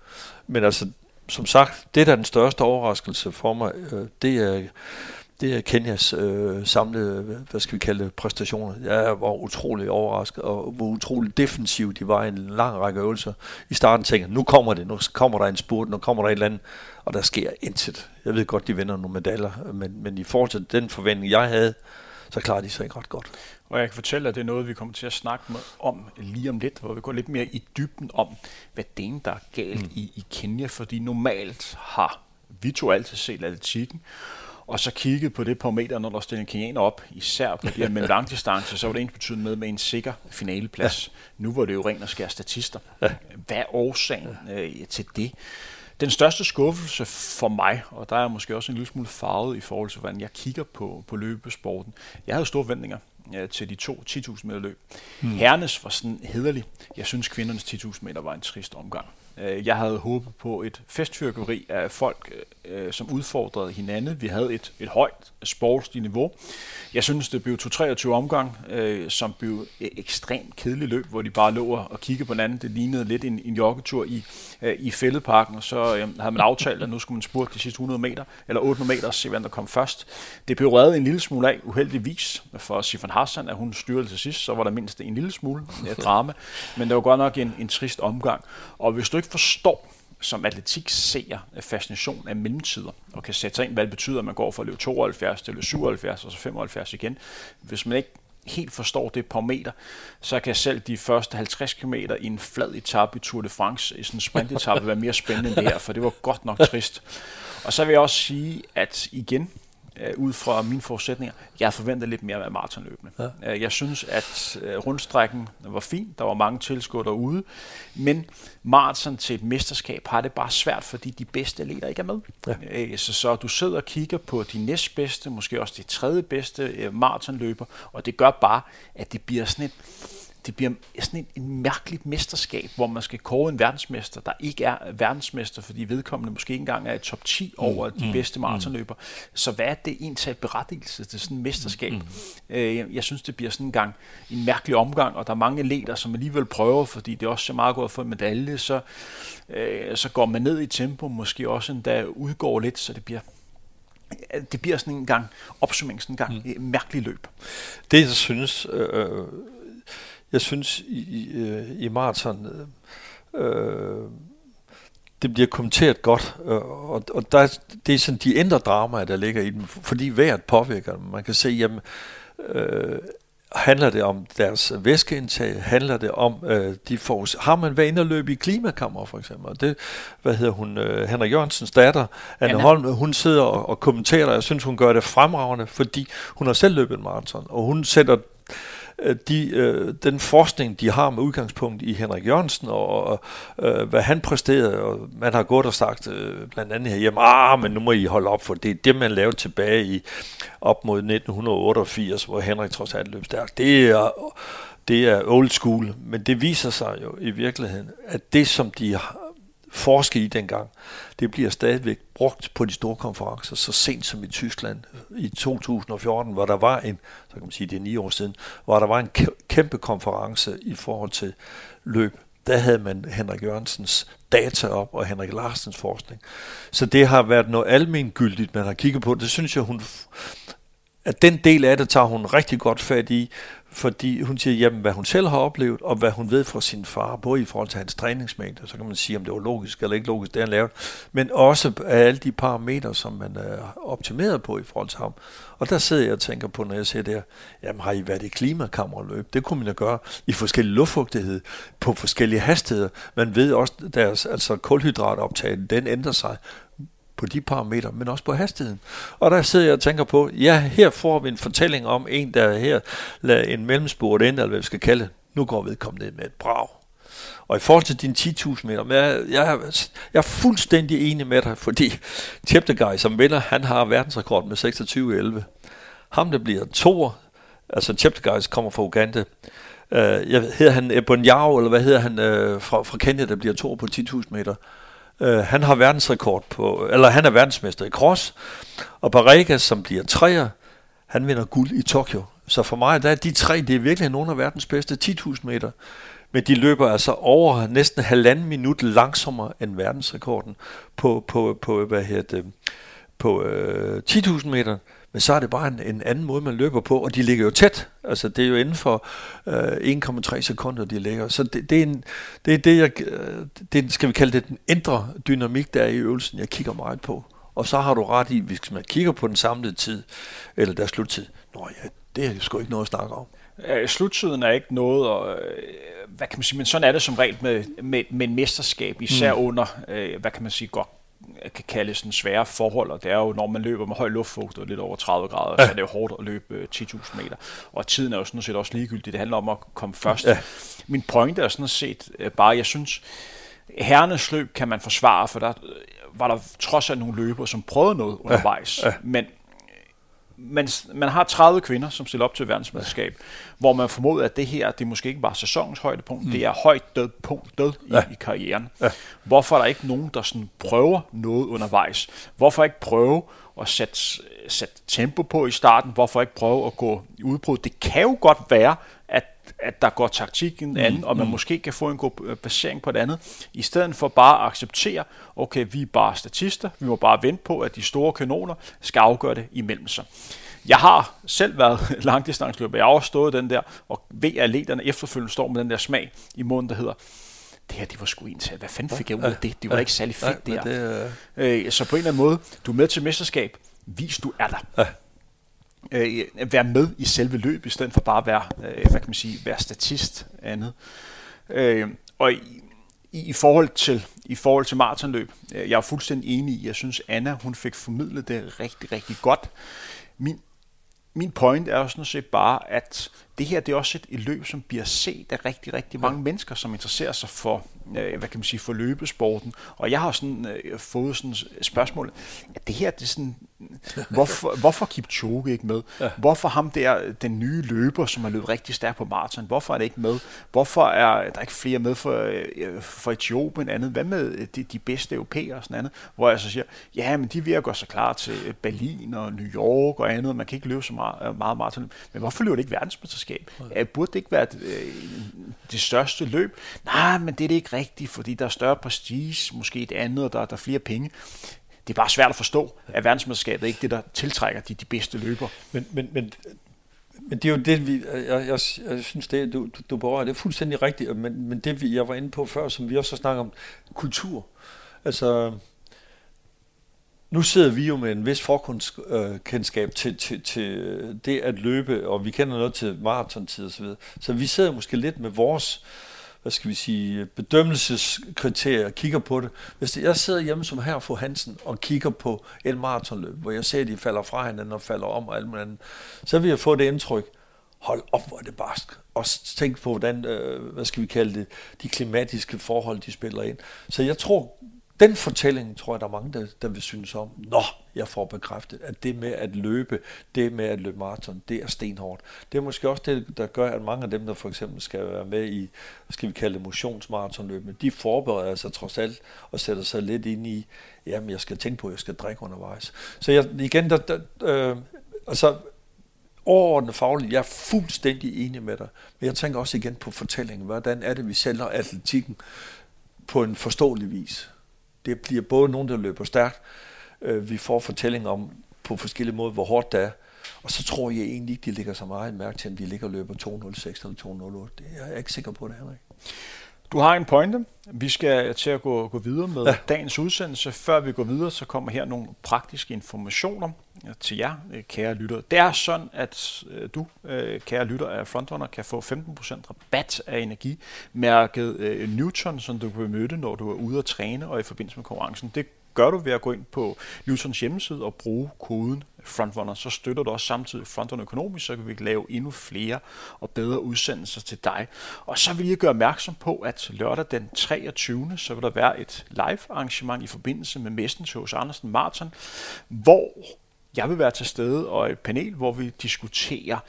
Men altså, som sagt, det der er den største overraskelse for mig, øh, det er det er Kenyas øh, samlede, hvad skal vi kalde det, præstationer. Jeg var utrolig overrasket, og hvor utrolig defensiv de var i en lang række øvelser. I starten tænkte jeg, nu kommer det, nu kommer der en spurt, nu kommer der et eller andet, og der sker intet. Jeg ved godt, de vinder nogle medaljer, men, men i forhold til den forventning, jeg havde, så klarer de sig ikke ret godt. Og jeg kan fortælle, at det er noget, vi kommer til at snakke med, om lige om lidt, hvor vi går lidt mere i dybden om, hvad det er, der er galt mm. i, i Kenya, fordi normalt har vi to altid set atletikken, og så kigget på det meter, når der stiller en kenianer op, især på de her med langdistance, så var det ens betydende med med en sikker finaleplads. Ja. Nu var det jo rent og skære statister. Ja. Hvad er årsagen øh, til det? Den største skuffelse for mig, og der er måske også en lille smule farvet i forhold til, hvordan jeg kigger på, på løbesporten. Jeg havde store forventninger ja, til de to 10.000 meter løb. Hmm. Hernes var sådan hederlig. Jeg synes, kvindernes 10.000 meter var en trist omgang. Øh, jeg havde håbet på et festfyrkeri af folk, øh, som udfordrede hinanden. Vi havde et, et højt sportsligt niveau. Jeg synes, det blev 23 omgang, øh, som blev et ekstremt kedeligt løb, hvor de bare lå og kiggede på hinanden. Det lignede lidt en, en joggetur i, øh, i fældeparken, og så øh, havde man aftalt, at nu skulle man spurte de sidste 100 meter, eller 800 meter, og se, hvem der kom først. Det blev reddet en lille smule af, uheldigvis, for Sifan Hassan, at hun styrede til sidst, så var der mindst en lille smule drama, men det var godt nok en, en trist omgang. Og hvis du ikke forstår, som atletik ser fascination af mellemtider, og kan sætte sig ind, hvad det betyder, at man går fra at løbe 72 til at løbe 77, og så 75 igen. Hvis man ikke helt forstår det på meter, så kan selv de første 50 km i en flad etape i Tour de France, i sådan en sprintetappe, være mere spændende end det her, for det var godt nok trist. Og så vil jeg også sige, at igen, øh, ud fra mine forudsætninger. Jeg forventer lidt mere af maratonløbende. Ja. Øh, jeg synes, at øh, rundstrækken var fin. Der var mange tilskuere derude. Men maraton til et mesterskab har det bare svært, fordi de bedste atleter ikke er med. Ja. Øh, så, så du sidder og kigger på de næstbedste, måske også de tredje bedste øh, maratonløber, og det gør bare, at det bliver sådan et det bliver sådan en, en mærkeligt mesterskab, hvor man skal kåre en verdensmester, der ikke er verdensmester, fordi vedkommende måske ikke engang er i top 10 mm, over mm, de bedste maratonløber. Mm. Så hvad er det egentlig berettigelse til sådan et mesterskab? Mm. Øh, jeg synes, det bliver sådan en gang en mærkelig omgang, og der er mange leder, som alligevel prøver, fordi det er også så meget godt at få en medalje, så, øh, så går man ned i tempo, måske også endda udgår lidt, så det bliver det bliver sådan en gang opsummering, sådan en gang mm. mærkelig løb. Det, jeg synes, øh, øh jeg synes i, i, øh, i maraton, øh, det bliver kommenteret godt, øh, og, og der, det er sådan de indre dramaer, der ligger i den, fordi vejret påvirker dem. Man kan se, jamen, øh, handler det om deres væskeindtag, handler det om, øh, de får, har man været inde og løbe i klimakammer for eksempel, det, hvad hedder hun, øh, Henrik Jørgensens datter, Anne Anna. Holm, hun sidder og, og kommenterer, og jeg synes, hun gør det fremragende, fordi hun har selv løbet en maraton, og hun sætter Øh, Øh, de, øh, den forskning, de har med udgangspunkt i Henrik Jørgensen, og, og øh, hvad han præsterede, og man har gået og sagt øh, blandt andet herhjemme, ah, men nu må I holde op, for det er det, man lavede tilbage i op mod 1988, hvor Henrik trods alt løb stærkt. Det er, det er old school, men det viser sig jo i virkeligheden, at det, som de har forske i dengang. Det bliver stadigvæk brugt på de store konferencer, så sent som i Tyskland i 2014, hvor der var en, så kan man sige, det er ni år siden, hvor der var en kæmpe konference i forhold til løb. Der havde man Henrik Jørgensens data op og Henrik Larsens forskning. Så det har været noget almengyldigt, man har kigget på. Det synes jeg, hun at den del af det tager hun rigtig godt fat i, fordi hun siger, jamen, hvad hun selv har oplevet, og hvad hun ved fra sin far, både i forhold til hans træningsmængde, så kan man sige, om det var logisk eller ikke logisk, det han lavede, men også af alle de parametre, som man øh, er optimeret på i forhold til ham. Og der sidder jeg og tænker på, når jeg ser der, jamen har I været i klimakammerløb? Det kunne man jo gøre i forskellige luftfugtighed, på forskellige hastigheder. Man ved også, deres altså kulhydratoptag, den ændrer sig på de parametre, men også på hastigheden. Og der sidder jeg og tænker på, ja, her får vi en fortælling om en, der her lader en mellemspurt ind, eller hvad vi skal kalde det. Nu går vedkommende med et brag. Og i forhold til dine 10.000 meter, men jeg, jeg, jeg er fuldstændig enig med dig, fordi Cheptegei som vinder, han har verdensrekord med 26.11. Ham, der bliver to, altså Cheptegei kommer fra Uganda, uh, jeg, hedder han Ebonyao, eller hvad hedder han, uh, fra, fra Kenya, der bliver to på 10.000 meter. Øh, han har verdensrekord på, eller han er verdensmester i cross, og Barregas, som bliver træer, han vinder guld i Tokyo. Så for mig, der er de tre, det er virkelig nogle af verdens bedste 10.000 meter. Men de løber altså over næsten halvanden minut langsommere end verdensrekorden på, på, på hvad hedder det, på øh, 10.000 meter. Men så er det bare en, en anden måde, man løber på, og de ligger jo tæt. Altså, det er jo inden for øh, 1,3 sekunder, de ligger. Så det, det, er en, det er det, jeg, øh, det, skal vi kalde det den indre dynamik, der er i øvelsen, jeg kigger meget på. Og så har du ret i, hvis man kigger på den samlede tid, eller der sluttid, nå ja, det er sgu ikke noget at snakke om. Øh, sluttiden er ikke noget, og, øh, hvad kan man sige, men sådan er det som regel med, med, med mesterskab, især mm. under, øh, hvad kan man sige, godt kan kalde sådan svære forhold, og det er jo, når man løber med høj luftfugtighed lidt over 30 grader, ja. så er det jo hårdt at løbe 10.000 øh, meter. Og tiden er jo sådan set også ligegyldig. Det handler om at komme først. Ja. Min pointe er sådan set øh, bare, jeg synes, herrenes løb kan man forsvare, for der øh, var der trods alt nogle løber, som prøvede noget undervejs. Ja. Ja. Men man, man har 30 kvinder, som stiller op til verdensmesterskab, ja. hvor man formoder, at det her, det måske ikke bare sæsonens højdepunkt, mm. det er højt død punkt død i, ja. i karrieren. Ja. Hvorfor er der ikke nogen, der sådan prøver noget undervejs? Hvorfor ikke prøve at sætte, sætte tempo på i starten? Hvorfor ikke prøve at gå i udbrud? Det kan jo godt være, at at der går taktik i en anden, mm, og man mm. måske kan få en god øh, basering på det andet, i stedet for bare at acceptere, okay, vi er bare statister, vi må bare vente på, at de store kanoner skal afgøre det imellem sig. Jeg har selv været langdistansløber, jeg har også stået den der, og ved at atleterne efterfølgende står med den der smag i munden, der hedder, det her, det var sgu en til. Hvad fanden fik jeg ud af det? Det var ja, ikke særlig fedt, ja, det der. Det, øh, så på en eller anden måde, du er med til mesterskab, vis du er der. Ja øh, være med i selve løbet, i stedet for bare at være, øh, hvad kan man sige, være statist andet. Øh, og i, i, forhold til i forhold til maratonløb, øh, jeg er fuldstændig enig i, jeg synes Anna, hun fik formidlet det rigtig, rigtig godt. Min, min point er jo sådan set bare, at det her det er også et, et løb, som bliver set af rigtig, rigtig mange ja. mennesker, som interesserer sig for, øh, hvad kan man sige, for løbesporten. Og jeg har sådan øh, fået sådan spørgsmål, at det her, det er sådan, hvorfor, hvorfor Kipchoge ikke med? Ja. Hvorfor ham der, den nye løber, som har løbet rigtig stærkt på maraton, hvorfor er det ikke med? Hvorfor er der ikke flere med for, øh, for Etiopien andet? Hvad med de, de bedste europæere og sådan andet? Hvor jeg så siger, ja, men de virker så klar til Berlin og New York og andet, man kan ikke løbe så meget, meget maraton. Men hvorfor løber det ikke verdensmesterskab? Ja. Burde det ikke være øh, det største løb? Nej, men det er det ikke rigtigt, fordi der er større prestige, måske et andet, og der, der er flere penge det er bare svært at forstå, at verdensmesterskabet er ikke det, der tiltrækker de, de bedste løber. Men, men, men, men det er jo det, vi, jeg, jeg, jeg synes, det, du, du, du berører, det er fuldstændig rigtigt, men, men det, vi, jeg var inde på før, som vi også har snakket om, kultur. Altså, nu sidder vi jo med en vis forkundskab øh, til, til, til øh, det at løbe, og vi kender noget til maratontid og så videre. Så vi sidder måske lidt med vores hvad skal vi sige, bedømmelseskriterier og kigger på det. Hvis jeg sidder hjemme som her for Hansen og kigger på et maratonløb, hvor jeg ser, at de falder fra hinanden og falder om og alt muligt andet, så vil jeg få det indtryk, hold op, hvor er det barsk. Og tænk på, hvordan, øh, hvad skal vi kalde det, de klimatiske forhold, de spiller ind. Så jeg tror, den fortælling tror jeg, der er mange, der, der vil synes om. Nå, jeg får bekræftet, at det med at løbe, det med at løbe maraton, det er stenhårdt. Det er måske også det, der gør, at mange af dem, der for eksempel skal være med i, skal vi kalde det motionsmaratonløbene, de forbereder sig trods alt og sætter sig lidt ind i, jamen jeg skal tænke på, at jeg skal drikke undervejs. Så jeg, igen, der, der, øh, altså overordnet fagligt, jeg er fuldstændig enig med dig, men jeg tænker også igen på fortællingen. Hvordan er det, vi sælger atletikken på en forståelig vis? Det bliver både nogen, der løber stærkt, øh, vi får fortællinger om på forskellige måder, hvor hårdt det er, og så tror jeg egentlig ikke, de ligger så meget mærke til, at vi ligger og løber 206 eller 208. Det er jeg ikke sikker på, det Henrik. Du har en pointe. Vi skal til at gå, gå videre med ja. dagens udsendelse. Før vi går videre, så kommer her nogle praktiske informationer til jer, øh, kære lyttere. Det er sådan, at øh, du, øh, kære lytter af Frontrunner, kan få 15% rabat af energimærket Newton, som du kan møde, når du er ude at træne og i forbindelse med konkurrencen. Det gør du ved at gå ind på Newtons hjemmeside og bruge koden Frontrunner, så støtter du også samtidig Frontrunner økonomisk, så kan vi lave endnu flere og bedre udsendelser til dig. Og så vil jeg gøre opmærksom på, at lørdag den 23. så vil der være et live arrangement i forbindelse med messen til hos Andersen Martin, hvor jeg vil være til stede og et panel, hvor vi diskuterer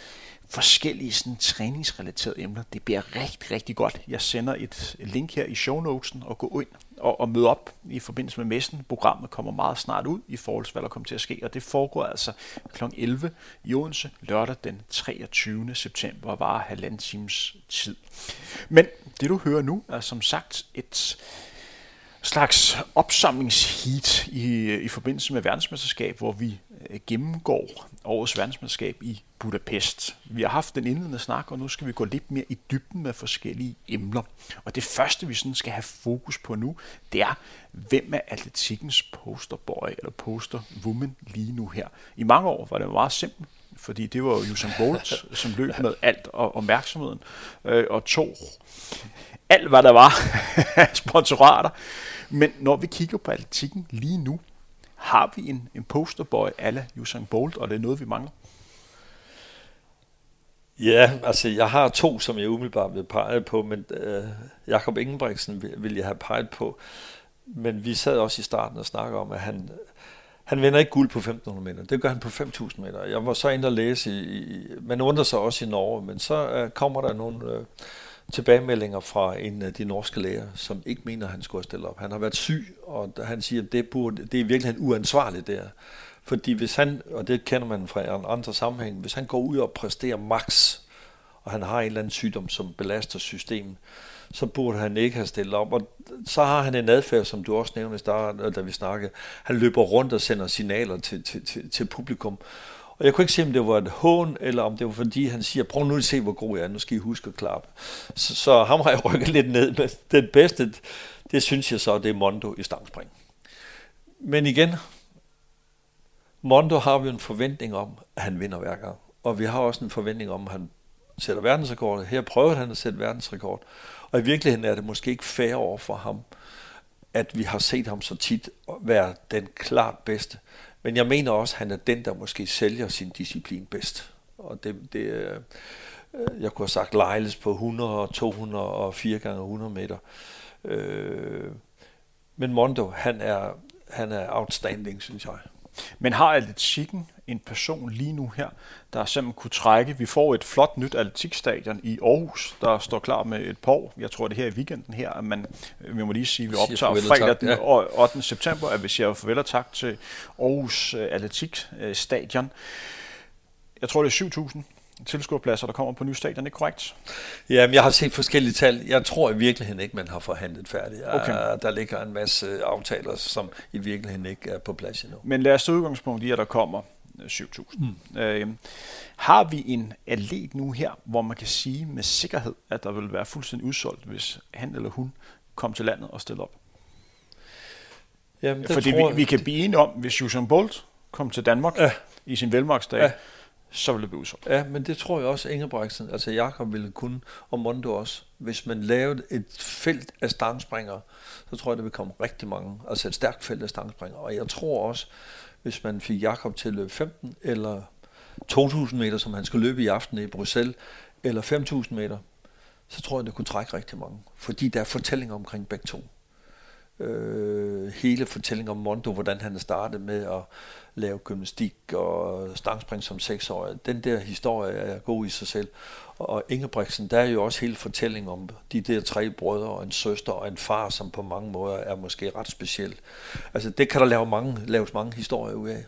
forskellige sådan, træningsrelaterede emner. Det bliver rigtig, rigtig godt. Jeg sender et link her i show notesen og gå ind og, og møde op i forbindelse med messen. Programmet kommer meget snart ud i forhold til, hvad der kommer til at ske, og det foregår altså kl. 11 i Odense lørdag den 23. september og varer halvanden times tid. Men det du hører nu er som sagt et slags opsamlingsheat i, i forbindelse med verdensmesterskab, hvor vi øh, gennemgår årets verdensmesterskab i Budapest. Vi har haft den indledende snak, og nu skal vi gå lidt mere i dybden med forskellige emner. Og det første, vi sådan skal have fokus på nu, det er, hvem er atletikkens posterboy eller posterwoman lige nu her. I mange år var det meget simpelt, fordi det var jo Usain Bolt, som løb med alt og opmærksomheden, øh, og tog alt, hvad der var sponsorater. Men når vi kigger på atletikken lige nu, har vi en, en posterboy ala Usain Bolt, og det er noget, vi mangler. Ja, altså jeg har to, som jeg umiddelbart vil pege på, men øh, Jakob Ingebrigtsen vil, vil jeg have peget på. Men vi sad også i starten og snakkede om, at han, han vinder ikke guld på 1500 meter. Det gør han på 5000 meter. Jeg var så inde og læse i, i man undrer sig også i Norge, men så øh, kommer der nogle øh, tilbagemeldinger fra en af de norske læger, som ikke mener, at han skulle stille op. Han har været syg, og han siger, at det, burde, det er virkelig uansvarligt der. Fordi hvis han, og det kender man fra en andre sammenhæng, hvis han går ud og præsterer max, og han har en eller anden sygdom, som belaster systemet, så burde han ikke have stillet op. Og så har han en adfærd, som du også nævnte, da vi snakkede. Han løber rundt og sender signaler til, til, til, til publikum. Og jeg kunne ikke se, om det var et hån, eller om det var fordi, han siger, prøv nu at se, hvor god jeg er, nu skal I huske at klappe. Så, så ham har jeg rykket lidt ned, men den bedste, det synes jeg så, det er Mondo i stangspring. Men igen, Mondo har vi en forventning om, at han vinder hver gang. Og vi har også en forventning om, at han sætter verdensrekord. Her prøver han at sætte verdensrekord. Og i virkeligheden er det måske ikke fair over for ham, at vi har set ham så tit være den klart bedste. Men jeg mener også, at han er den, der måske sælger sin disciplin bedst. Og det, det øh, jeg kunne have sagt Lejles på 100, 200 og 4 gange 100 meter. Øh, men Mondo, han er, han er outstanding, synes jeg. Men har atletikken en person lige nu her, der simpelthen kunne trække? Vi får et flot nyt atletikstadion i Aarhus, der står klar med et par år. Jeg tror, det her i weekenden her, at man, vi må lige sige, at vi optager fredag den ja. 8. september, at vi siger farvel og tak til Aarhus øh, Atletikstadion. Jeg tror, det er 7.000 tilskuerpladser, der kommer på ny stadion, ikke korrekt? Jamen, jeg har set forskellige tal. Jeg tror i virkeligheden ikke, man har forhandlet færdigt. Okay. Der ligger en masse aftaler, som i virkeligheden ikke er på plads endnu. Men lad os tage udgangspunkt i, at der kommer 7.000. Mm. Øh, har vi en atlet nu her, hvor man kan sige med sikkerhed, at der vil være fuldstændig udsolgt, hvis han eller hun kom til landet og stillede op? Jamen, det Fordi tror, vi, vi kan blive enige om, hvis Usain Bolt kom til Danmark ja. i sin velmarksdag, ja så ville det blive udsolgt. Ja, men det tror jeg også, Ingebrigtsen, altså Jakob ville kunne, og Mondo også. Hvis man lavede et felt af stangspringere, så tror jeg, det vil komme rigtig mange. Altså et stærkt felt af stangspringere. Og jeg tror også, hvis man fik Jakob til at løbe 15 eller 2.000 meter, som han skal løbe i aften i Bruxelles, eller 5.000 meter, så tror jeg, det kunne trække rigtig mange. Fordi der er fortællinger omkring begge to. Øh, hele fortællingen om Mondo, hvordan han startede med at lave gymnastik og stangspring som seksårig. Den der historie er god i sig selv. Og Ingebrigtsen, der er jo også hele fortællingen om de der tre brødre og en søster og en far, som på mange måder er måske ret speciel. Altså det kan der lave mange, laves mange historier ud af.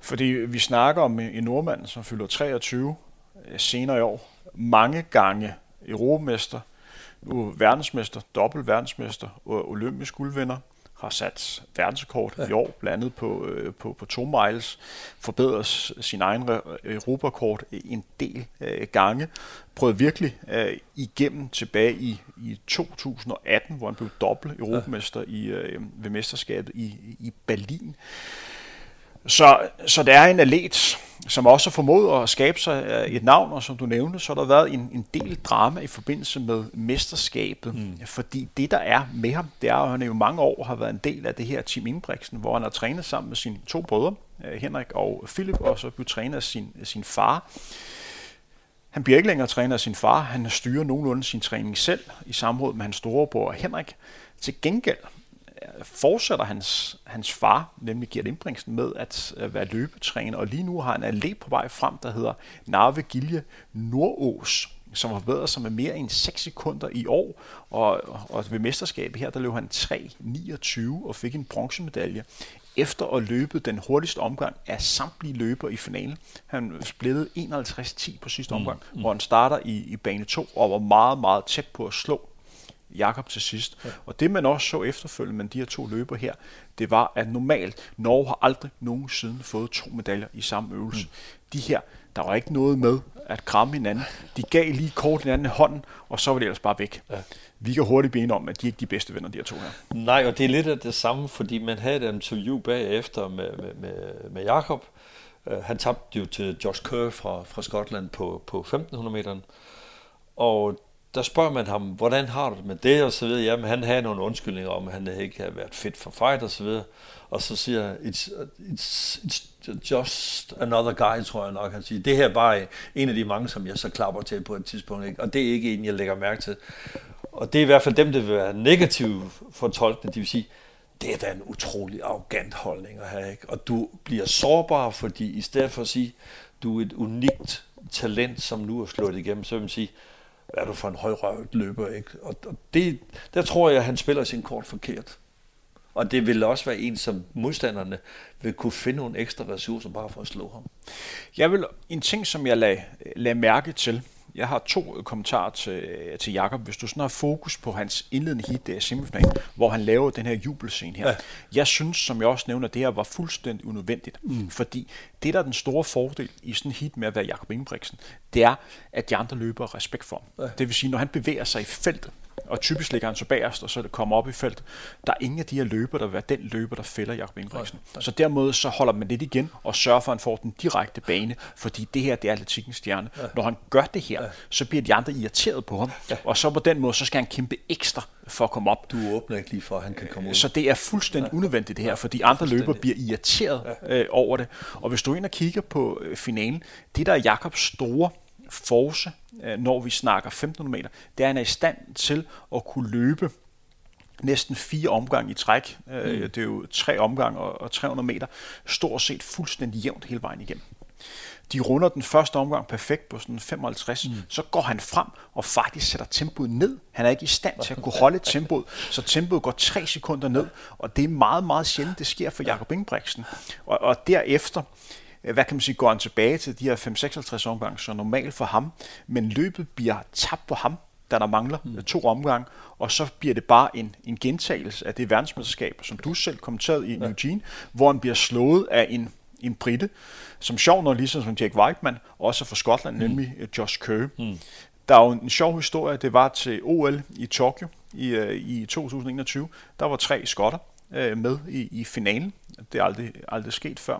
Fordi vi snakker om en nordmand, som fylder 23 øh, senere i år. Mange gange europamester, nu verdensmester, dobbelt verdensmester og olympisk guldvinder har sat verdensrekord ja. i år, blandt andet på, øh, på, på to miles, forbedret sin egen europakort en del øh, gange, prøvede virkelig øh, igennem tilbage i, i 2018, hvor han blev dobbelt europamester ja. i, øh, ved mesterskabet i, i Berlin. Så, så det er en atlet, som også har formået at skabe sig øh, et navn, og som du nævnte, så har der været en, en del drama i forbindelse med mesterskabet, mm. fordi det der er med ham, det er, at han i mange år har været en del af det her Team Ingebrigtsen, hvor han har trænet sammen med sine to brødre, øh, Henrik og Philip, og så blev trænet af sin, sin far. Han bliver ikke længere trænet af sin far, han styrer nogenlunde sin træning selv, i samråd med hans storebror Henrik. Til gengæld fortsætter hans, hans far, nemlig Gert Indbringsen, med at være løbetræner, og lige nu har han en på vej frem, der hedder Narve Gilje Nordås, som har forbedret sig med mere end 6 sekunder i år, og, og ved mesterskabet her, der løb han 3.29 og fik en bronzemedalje efter at løbe den hurtigste omgang af samtlige løber i finalen. Han splittede 51-10 på sidste mm, omgang, mm, mm. hvor han starter i, i bane 2 og var meget, meget tæt på at slå Jakob til sidst. Ja. Og det man også så efterfølgende med de her to løber her, det var, at normalt Norge har aldrig nogensinde fået to medaljer i samme øvelse. Mm. De her, der var ikke noget med at kramme hinanden. De gav lige kort hinanden hånden, og så var det ellers bare væk. Ja. Vi kan hurtigt bene om, at de er ikke de bedste venner, de her to her. Nej, og det er lidt af det samme, fordi man havde et interview bagefter med, med, med, med Jakob. Uh, han tabte jo til Josh Kerr fra, fra Skotland på, på 1500 meter. Og der spørger man ham, hvordan har du det med det, og så videre. Jamen, han havde nogle undskyldninger om, at han ikke havde været fit for fight, og så videre. Og så siger han, it's, it's, it's just another guy, tror jeg nok, han siger. Det her er bare en af de mange, som jeg så klapper til på et tidspunkt, ikke? og det er ikke en, jeg lægger mærke til. Og det er i hvert fald dem, der vil være negative fortolkende, de vil sige, det er da en utrolig arrogant holdning at have, ikke? Og du bliver sårbar, fordi i stedet for at sige, du er et unikt talent, som nu er slået igennem, så vil man sige, hvad er du for en højrøvet løber, ikke? Og, og det, der tror jeg, at han spiller sin kort forkert. Og det vil også være en, som modstanderne vil kunne finde nogle ekstra ressourcer bare for at slå ham. Jeg vil, en ting, som jeg lagde, lagde mærke til, jeg har to kommentarer til, til Jakob. Hvis du sådan har fokus på hans indledende hit der i semifinalen, hvor han laver den her jubelscene her. Ja. Jeg synes, som jeg også nævner, det her var fuldstændig unødvendigt. Mm. Fordi det, der er den store fordel i sådan en hit med at være Jakob Ingebrigtsen, det er, at de andre løber respekt for ham. Ja. Det vil sige, når han bevæger sig i feltet, og typisk ligger han så bagerst, og så det kommer op i felt. Der er ingen af de her løber, der vil være den løber, der fælder Jakob Ingebrigtsen. Så dermed så holder man lidt igen og sørger for, at han får den direkte bane, fordi det her, det er atletikkens stjerne. Ja. Når han gør det her, ja. så bliver de andre irriteret på ham, ja. og så på den måde, så skal han kæmpe ekstra for at komme op. Du åbner ikke lige for, at han kan komme ud. Så det er fuldstændig ja. unødvendigt det her, fordi andre løber bliver irriteret ja. øh, over det. Og hvis du ind og kigger på øh, finalen, det der er Jakobs store force, øh, når vi snakker 1500 meter, det er, at han er i stand til at kunne løbe næsten fire omgange i træk. Øh, mm. Det er jo tre omgange og 300 meter. Stort set fuldstændig jævnt hele vejen igennem. De runder den første omgang perfekt på sådan 55, mm. så går han frem og faktisk sætter tempoet ned. Han er ikke i stand til at kunne holde tempoet, så tempoet går tre sekunder ned, og det er meget, meget sjældent, det sker for Jakob Ingebrigtsen. Og, og derefter, Øh, hvad kan man sige, går han tilbage til de her 5-56 omgange, så normalt for ham, men løbet bliver tabt på ham, da der mangler mm. to omgange, og så bliver det bare en, en gentagelse af det verdensmesterskab, som du selv kommenterede i ja. Eugene, hvor han bliver slået af en, en britte, som sjov nok ligesom som Jack Whiteman, også fra Skotland, mm. nemlig øh, Josh Kerr. Mm. Der er jo en sjov historie, det var til OL i Tokyo i, uh, i 2021, der var tre skotter, øh, med i, i finalen. Det er aldrig, aldrig sket før.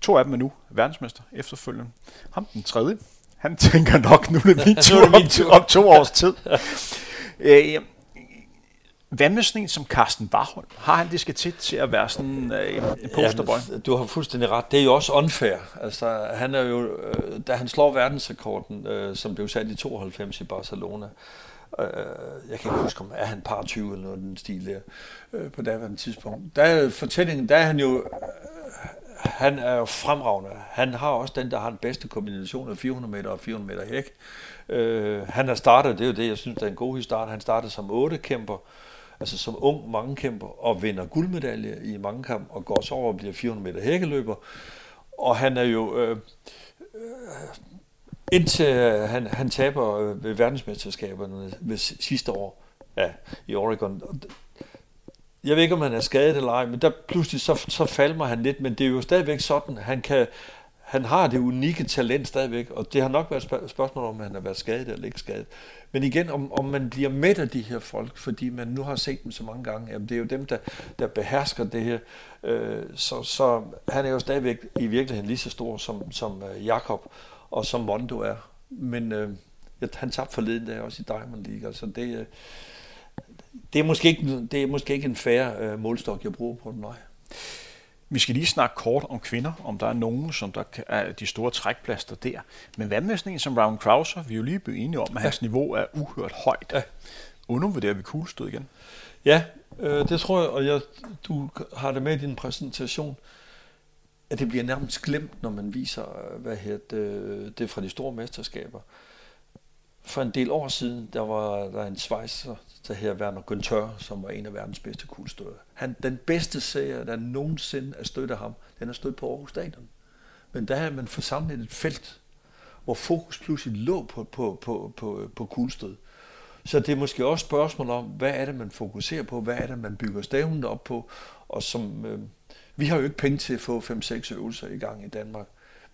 To af dem er nu verdensmester efterfølgende. Ham den tredje, han tænker nok, nu er det min tur, om, om to års tid. øh, hvad med sådan en som Carsten Barholm? Har han det skal til til at være sådan øh, en posterboy? Ja, du har fuldstændig ret. Det er jo også unfair. Altså, han er jo, øh, da han slår verdensrekorden, øh, som blev sat i 92 i Barcelona, øh, jeg kan ikke huske, om er han par 20 eller noget den stil der, øh, på daværende tidspunkt. Der er fortællingen, der er han jo, han er jo fremragende. Han har også den, der har den bedste kombination af 400 meter og 400 meter hæk. Øh, han har startet, det er jo det, jeg synes, der er en god historie. Han startede som otte kæmper, altså som ung mange kæmper, og vinder guldmedalje i mange kamp, og går så over og bliver 400 meter hækkeløber. Og han er jo, øh, øh, indtil han, han taber øh, ved verdensmesterskaberne ved sidste år ja, i Oregon. Jeg ved ikke, om han er skadet eller ej, men der pludselig så, så falmer han lidt, men det er jo stadigvæk sådan, han kan, han har det unikke talent stadigvæk, og det har nok været et spørgsmål om, han har været skadet eller ikke skadet. Men igen, om, om man bliver med af de her folk, fordi man nu har set dem så mange gange, jamen det er jo dem, der, der behersker det her. Øh, så, så han er jo stadigvæk i virkeligheden lige så stor som, som øh, Jakob og som Mondo er. Men øh, han tabte forleden der også i Diamond League, altså det, øh, det, er, måske ikke, det er måske ikke en færre øh, målstok, jeg bruger på den, nej. Vi skal lige snakke kort om kvinder, om der er nogen, som der er de store trækplaster der. Men hvad med sådan en som Ravn Krauser? Vi er jo lige blevet enige om, at hans ja. niveau er uhørt højt. Ja. Undervurderer vi kuglestød igen? Ja, øh, det tror jeg, og jeg, du har det med i din præsentation, at det bliver nærmest glemt, når man viser hvad hedder det, det fra de store mesterskaber. For en del år siden, der var der en svejser, så her Werner Günther, som var en af verdens bedste kuglestøder. Han, den bedste serie, der nogensinde er stødt af ham, den er stødt på Aarhus Stadion. Men der havde man forsamlet et felt, hvor fokus pludselig lå på, på, på, på, på kuglestød. Så det er måske også spørgsmål om, hvad er det, man fokuserer på, hvad er det, man bygger stævnen op på, og som, øh, vi har jo ikke penge til at få 5-6 øvelser i gang i Danmark.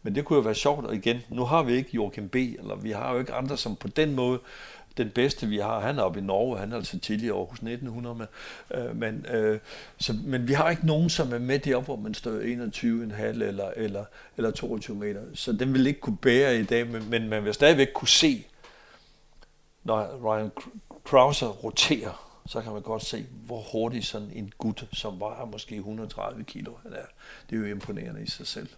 Men det kunne jo være sjovt, og igen, nu har vi ikke Joachim B., eller vi har jo ikke andre, som på den måde den bedste, vi har, han er oppe i Norge, han er altså tidligere Aarhus 1900, men, øh, men, øh, så, men vi har ikke nogen, som er med deroppe, hvor man står 21,5 eller, eller, eller 22 meter. Så den vil ikke kunne bære i dag, men, men man vil stadigvæk kunne se, når Ryan Krauser roterer, så kan man godt se, hvor hurtigt sådan en gut, som vejer måske 130 kilo, han er. Det er jo imponerende i sig selv.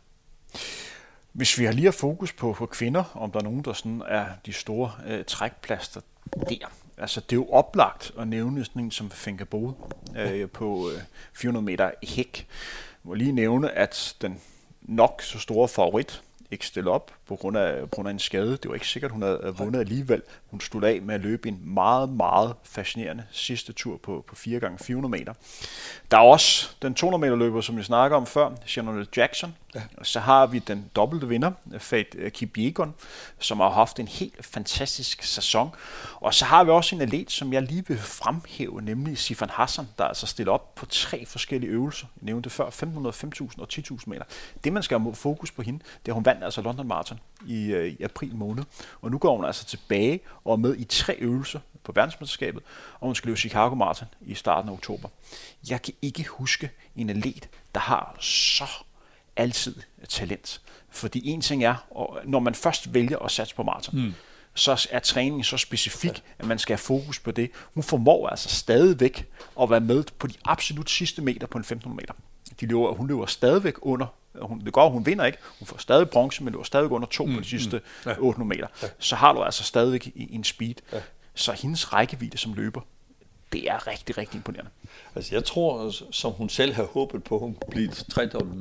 Hvis vi har lige har fokus på, på kvinder, om der er nogen, der sådan er de store øh, trækplaster der. Altså, det er jo oplagt at nævne sådan en som Finkerbo Bode øh, på øh, 400 meter hæk. Jeg må lige nævne, at den nok så store favorit ikke stille op på grund, af, på grund af en skade. Det var ikke sikkert, hun havde vundet alligevel. Hun stod af med at løbe en meget, meget fascinerende sidste tur på, på 4 gange 400 meter. Der er også den 200 meter løber, som vi snakker om før, Shannon Jackson. Ja. Så har vi den dobbelte vinder, Fate Kipiegon, som har haft en helt fantastisk sæson. Og så har vi også en atlet, som jeg lige vil fremhæve, nemlig Sifan Hassan, der altså stiller op på tre forskellige øvelser. Jeg nævnte før, 500, 5.000 og 10.000 meter. Det, man skal have fokus på hende, det er, at hun vandt altså London Marathon Altså, i, øh, i april måned. Og nu går hun altså tilbage og er med i tre øvelser på verdensmesterskabet, og hun skal løbe Chicago Marathon i starten af oktober. Jeg kan ikke huske en atlet, der har så altid talent. Fordi en ting er, når man først vælger at satse på maraton, mm så er træningen så specifik, ja. at man skal have fokus på det. Hun formår altså stadigvæk at være med på de absolut sidste meter på en 1500 meter. De løber, hun løber stadigvæk under hun, det går, hun vinder ikke. Hun får stadig bronze, men løber stadig under to mm, på de sidste mm, ja. 800 meter. Ja. Så har du altså stadigvæk en speed. Ja. Så hendes rækkevidde som løber, det er rigtig, rigtig imponerende. Altså jeg tror, som hun selv har håbet på, hun kunne blive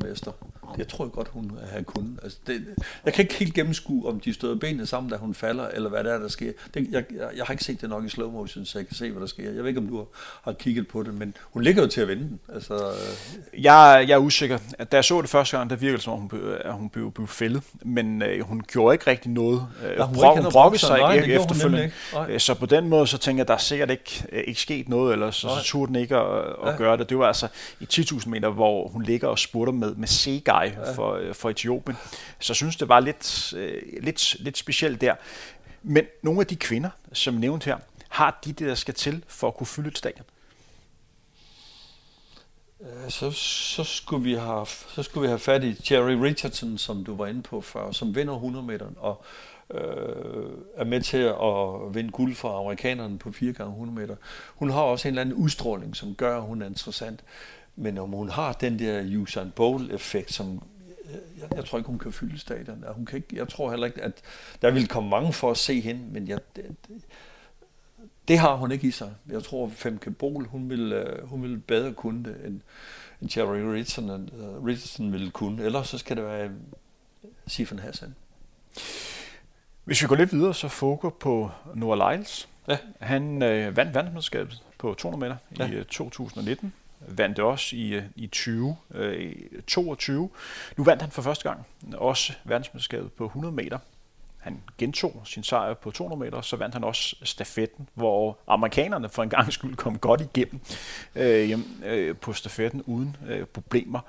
mester. Jeg tror godt, hun har kunnet. Altså det, jeg kan ikke helt gennemskue, om de støder benene sammen, da hun falder, eller hvad der er, der sker. Det, jeg, jeg, jeg, har ikke set det nok i slow motion, så jeg kan se, hvad der sker. Jeg ved ikke, om du har, har kigget på det, men hun ligger jo til at vinde den. Altså, øh. jeg, jeg er usikker. Da jeg så det første gang, der virkede som om, hun, at hun blev, blev fældet, men øh, hun gjorde ikke rigtig noget. Øh, hun, Bro, hun brokkede sig nej, ikke efterfølgende. Ikke. Øh, så på den måde, så tænker jeg, der er sikkert ikke, øh, ikke sket noget, eller så, så turde den ikke at, at ja. gøre det. Det var altså i 10.000 meter, hvor hun ligger og spurter med, med Segai ja. for, øh, for Etiopien. Så jeg synes, det var lidt, øh, lidt, lidt specielt der. Men nogle af de kvinder, som nævnt her, har de det, der skal til for at kunne fylde et stadion? så, så, skulle vi have, så skulle vi have fat i Jerry Richardson, som du var inde på før, som vinder 100 meter og øh, er med til at vinde guld for amerikanerne på 4 gange 100 meter. Hun har også en eller anden udstråling, som gør, at hun er interessant. Men om hun har den der Usain Bowl-effekt, som jeg, jeg tror ikke, hun kan fylde stadion. Hun kan ikke, jeg tror heller ikke, at der vil komme mange for at se hende, men jeg, det, det har hun ikke i sig. Jeg tror, Femke Bol, hun vil, øh, hun vil bedre kunne det, end, end Jerry Richardson, uh, Richardson ville kunne. Ellers så skal det være Sifan Hassan. Hvis vi går lidt videre, så fokus på Noah Lyles. Ja. Han øh, vandt verdensmesterskabet på 200 meter ja. i 2019. Vandt også i, øh, i 20, øh, 22. Nu vandt han for første gang også verdensmesterskabet på 100 meter han gentog sin sejr på 200 meter, så vandt han også stafetten, hvor amerikanerne for en gang skyld kom godt igennem øh, øh, på stafetten uden øh, problemer.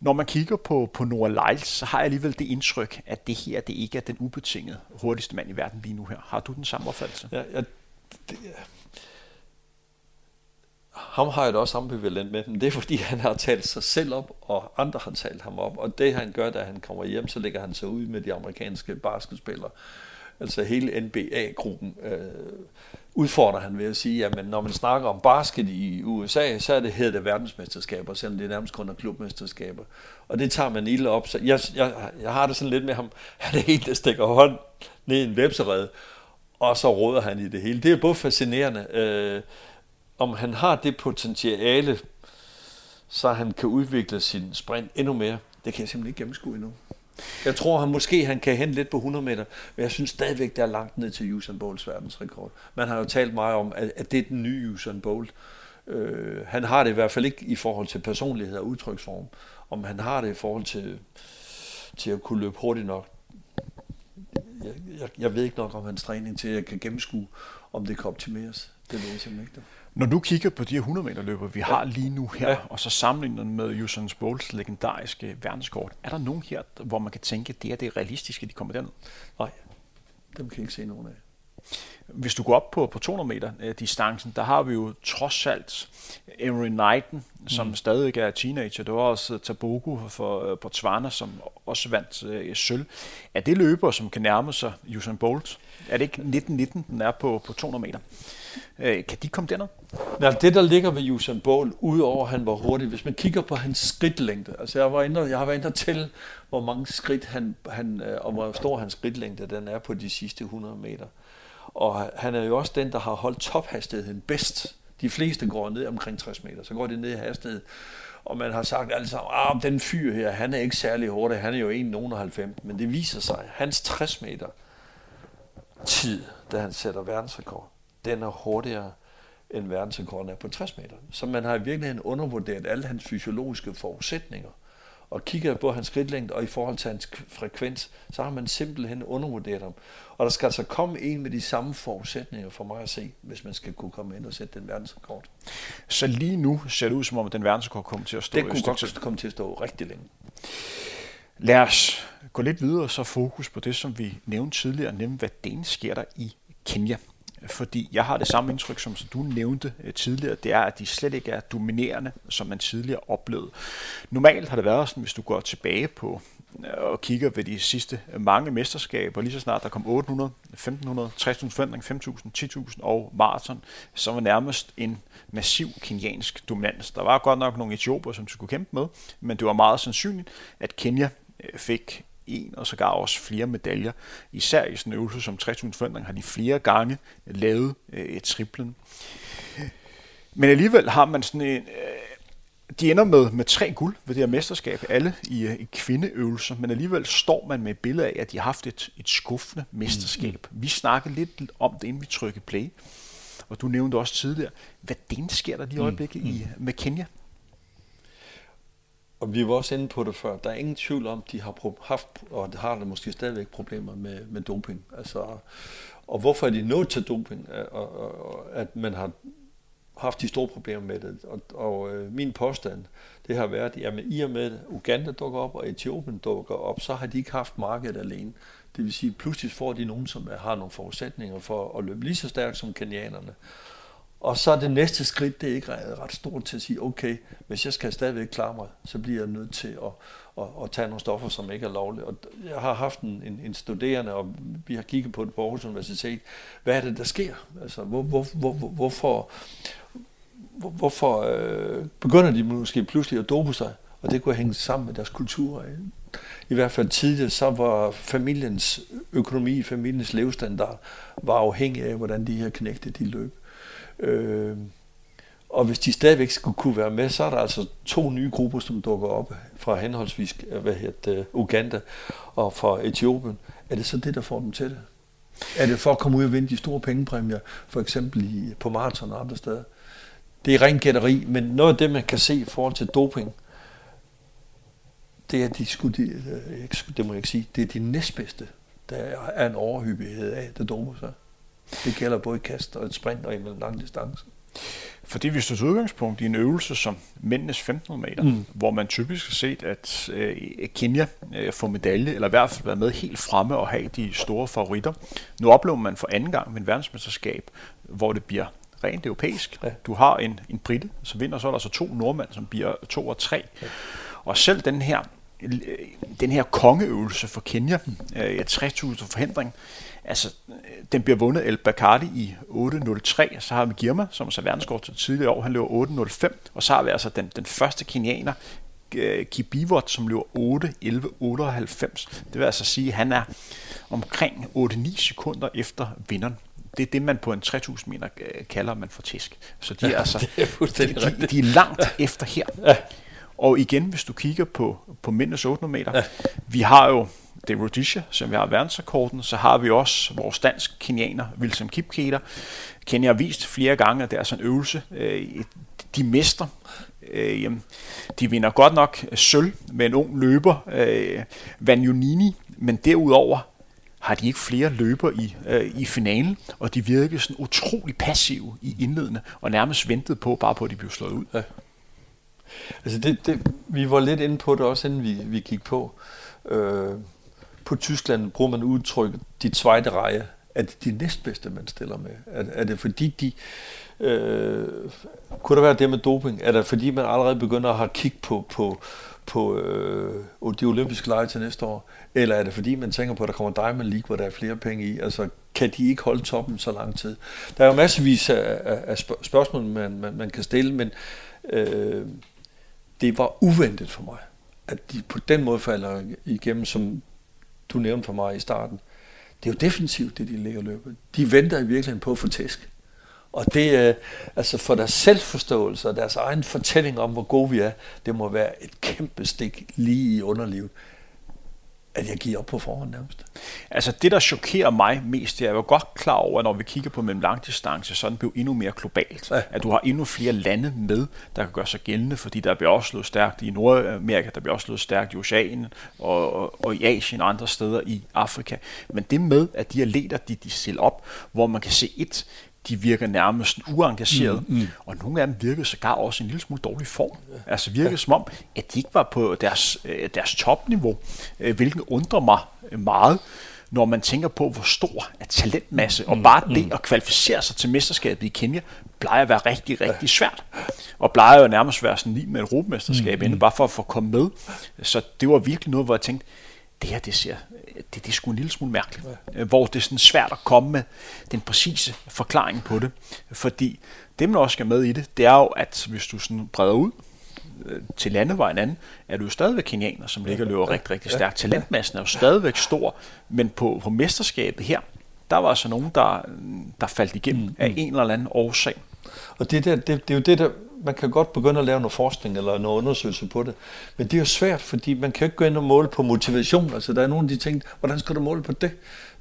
Når man kigger på, på Noah Lyles, så har jeg alligevel det indtryk, at det her det ikke er den ubetingede hurtigste mand i verden lige nu her. Har du den samme opfattelse? Ja, ja, det, ham har jeg da også ambivalent med, men det er fordi, han har talt sig selv op, og andre har talt ham op. Og det han gør, da han kommer hjem, så lægger han sig ud med de amerikanske basketspillere. Altså hele NBA-gruppen øh, udfordrer han ved at sige, at når man snakker om basket i USA, så er det hedder det verdensmesterskaber, selvom det er nærmest kun er klubmesterskaber. Og det tager man ilde op. Så jeg, jeg, jeg har det sådan lidt med ham, han er en, der stikker hånd ned i en vepserede, og så råder han i det hele. Det er både fascinerende, øh, om han har det potentiale, så han kan udvikle sin sprint endnu mere, det kan jeg simpelthen ikke gennemskue endnu. Jeg tror, han måske han kan hente lidt på 100 meter, men jeg synes stadigvæk, der er langt ned til Usain Bolts verdensrekord. Man har jo talt meget om, at, at det er den nye Usain Bolt. Øh, han har det i hvert fald ikke i forhold til personlighed og udtryksform. Om han har det i forhold til, til at kunne løbe hurtigt nok. Jeg, jeg, jeg ved ikke nok om hans træning til, at jeg kan gennemskue, om det kan optimeres. Det ved jeg simpelthen ikke. Når du kigger på de her 100 meter løber, vi har lige nu her, ja. og så sammenligner den med Usain Bolts legendariske verdenskort, er der nogen her, hvor man kan tænke, at det er det realistiske, de kommer derned? Nej, dem kan jeg ikke se nogen af. Hvis du går op på, på 200 meter eh, distancen, der har vi jo trods alt Emery Knighton, som mm. stadig er teenager. Det var også Tabogo for uh, Botswana, som også vandt uh, sølv. Er det løber, som kan nærme sig Usain Bolt? Er det ikke 1919, den er på, på 200 meter? Øh, kan de komme derned? Nej, det der ligger ved Usain Bolt, udover at han var hurtig, hvis man kigger på hans skridtlængde, altså jeg, var inde, jeg har været inde til, hvor mange skridt han, han, øh, og hvor stor hans skridtlængde den er på de sidste 100 meter. Og han er jo også den, der har holdt tophastigheden bedst. De fleste går ned omkring 60 meter, så går de ned i hastighed. Og man har sagt altså, at ah, den fyr her, han er ikke særlig hurtig, han er jo 1,90, men det viser sig, hans 60 meter tid, da han sætter verdensrekord, den er hurtigere end verdensrekorden er på 60 meter. Så man har i virkeligheden undervurderet alle hans fysiologiske forudsætninger. Og kigger på hans skridtlængde og i forhold til hans frekvens, så har man simpelthen undervurderet ham. Og der skal altså komme en med de samme forudsætninger for mig at se, hvis man skal kunne komme ind og sætte den verdensrekord. Så lige nu ser det ud som om, at den verdensrekord kommer til at stå Det kunne godt komme til at stå rigtig længe. Lad os gå lidt videre så fokus på det, som vi nævnte tidligere, nemlig hvad det sker der i Kenya fordi jeg har det samme indtryk, som du nævnte øh, tidligere, det er, at de slet ikke er dominerende, som man tidligere oplevede. Normalt har det været sådan, hvis du går tilbage på øh, og kigger ved de sidste øh, mange mesterskaber, lige så snart der kom 800, 1500, 6000, 5.000, 10.000 og maraton, så var nærmest en massiv keniansk dominans. Der var godt nok nogle etioper, som skulle kæmpe med, men det var meget sandsynligt, at Kenya fik en og sågar også flere medaljer. Især i sådan en øvelse som 3000 forandring har de flere gange lavet øh, triplen. Men alligevel har man sådan en... Øh, de ender med, med tre guld ved det her mesterskab, alle i, øh, i kvindeøvelser, men alligevel står man med et billede af, at de har haft et, et skuffende mesterskab. Mm. Vi snakkede lidt om det, inden vi trykkede play, og du nævnte også tidligere, hvad det sker der lige i mm. øjeblikket mm. i, med Kenya? Og vi var også inde på det før. Der er ingen tvivl om, de har haft, og har der måske stadigvæk problemer med, med doping. Altså, og hvorfor er de nået til doping? Øh, og, og, og, at man har haft de store problemer med det. Og, og øh, min påstand, det har været, at i og med, at Uganda dukker op, og Etiopien dukker op, så har de ikke haft markedet alene. Det vil sige, pludselig får de nogen, som har nogle forudsætninger for at løbe lige så stærkt som kenianerne. Og så er det næste skridt, det er ikke ret stort til at sige, okay, hvis jeg skal stadigvæk klare mig, så bliver jeg nødt til at, at, at tage nogle stoffer, som ikke er lovlige. Og jeg har haft en, en, en studerende, og vi har kigget på det på Aarhus Universitet. Hvad er det, der sker? Altså, hvor, hvor, hvor, hvorfor, hvor, hvorfor øh, begynder de måske pludselig at dope sig? Og det kunne hænge sammen med deres kultur. I hvert fald tidligere, så var familiens økonomi, familiens levestandard, var afhængig af, hvordan de her knægte de løb. Øh, og hvis de stadigvæk skulle kunne være med, så er der altså to nye grupper, som dukker op fra henholdsvis øh, hvad hedder Uganda og fra Etiopien. Er det så det, der får dem til det? Er det for at komme ud og vinde de store pengepræmier, for eksempel i, på maraton og andre steder? Det er ren gætteri, men noget af det, man kan se i forhold til doping, det er, de skulle, de, øh, det må jeg ikke sige, det er de næstbedste, der er en overhyppighed af, der doper sig. Det gælder både kast og et sprint og en lang distance. Fordi du tager udgangspunkt i en øvelse som mændenes 1500 meter, mm. hvor man typisk har set, at øh, Kenya øh, får medalje, eller i hvert fald være med helt fremme og have de store favoritter. Nu oplever man for anden gang en verdensmesterskab, hvor det bliver rent europæisk. Ja. Du har en, en britte, som vinder, så er der så to nordmænd, som bliver to og tre. Ja. Og selv den her den her kongeøvelse for Kenya, øh, 60.000 forhindring, altså, den bliver vundet El Bacardi i 8.03, så har vi Girma, som er verdenskort til tidligere år, han løber 8.05, og så har vi altså den, den første kenianer, øh, Kibivot, som løber 8.11.98. Det vil altså sige, at han er omkring 8-9 sekunder efter vinderen. Det er det, man på en 3000 meter øh, kalder man for tisk. Så de er, altså, det er de, de, de er langt efter her. Ja. Og igen, hvis du kigger på, på mændenes 800 meter, ja. vi har jo det Rhodesia, som vi har verdensrekorden, så har vi også vores dansk-kenianer, Wilson Kipketer. Kenya har vist flere gange, at det er sådan en øvelse. Øh, de mester. Øh, de vinder godt nok øh, sølv med en ung løber, øh, Vanjonini, men derudover har de ikke flere løber i, i finalen, og de virkede sådan utrolig passive i indledende, og nærmest ventede på, bare på, at de blev slået ud. Ja. Altså det, det, vi var lidt inde på det også, inden vi, vi gik på. Øh, på Tyskland bruger man udtrykket de zweite række. Er det de næstbedste, man stiller med? Er, er det fordi de... Øh, kunne der være det med doping? Er det fordi, man allerede begynder at have kig på, på, på øh, de olympiske lege til næste år? Eller er det fordi, man tænker på, at der kommer Diamond League, hvor der er flere penge i? Altså, kan de ikke holde toppen så lang tid? Der er jo massevis af, af, af spørgsmål, man, man, man kan stille, men øh, det var uventet for mig, at de på den måde falder igennem, som du nævnte for mig i starten. Det er jo defensivt, det de ligger og løber. De venter i virkeligheden på at få tæsk. Og det er, altså for deres selvforståelse og deres egen fortælling om, hvor gode vi er, det må være et kæmpe stik lige i underlivet at jeg giver op på forhånd nærmest. Altså det, der chokerer mig mest, det er, jeg jo godt klar over, at når vi kigger på mellem langdistance, så den blevet endnu mere globalt. Ja. At du har endnu flere lande med, der kan gøre sig gældende, fordi der bliver også slået stærkt i Nordamerika, der bliver også slået stærkt i Oceanien og, og, og i Asien og andre steder i Afrika. Men det med, at de atleter, de, de stiller op, hvor man kan se et, de virker nærmest uengageret, mm, mm. og nogle af dem virkede sågar også en lille smule dårlig form. Altså virkede ja. som om, at de ikke var på deres, øh, deres topniveau, øh, hvilken undrer mig meget, når man tænker på, hvor stor er talentmasse, mm, og bare mm. det at kvalificere sig til mesterskabet i Kenya, plejer at være rigtig, rigtig svært. Og plejer jo nærmest være sådan lige med et europamesterskab, mm, mm. bare for at få komme med. Så det var virkelig noget, hvor jeg tænkte, det her, det ser, det, det er sgu en lille smule mærkeligt. Ja. Øh, hvor det er sådan svært at komme med den præcise forklaring på det. Fordi det, man også skal med i det, det er jo, at hvis du sådan breder ud øh, til landevejen anden, er du jo stadigvæk kenianer, som ligger og løber rigtig, rigtig stærkt. Talentmassen er jo stadigvæk stor, men på, på mesterskabet her, der var altså nogen, der, der faldt igennem mm. af en eller anden årsag. Og det, der, det, det er jo det, der man kan godt begynde at lave noget forskning eller noget undersøgelse på det, men det er jo svært, fordi man kan ikke gå ind og måle på motivation. Altså der er nogle af de ting, hvordan skal du måle på det?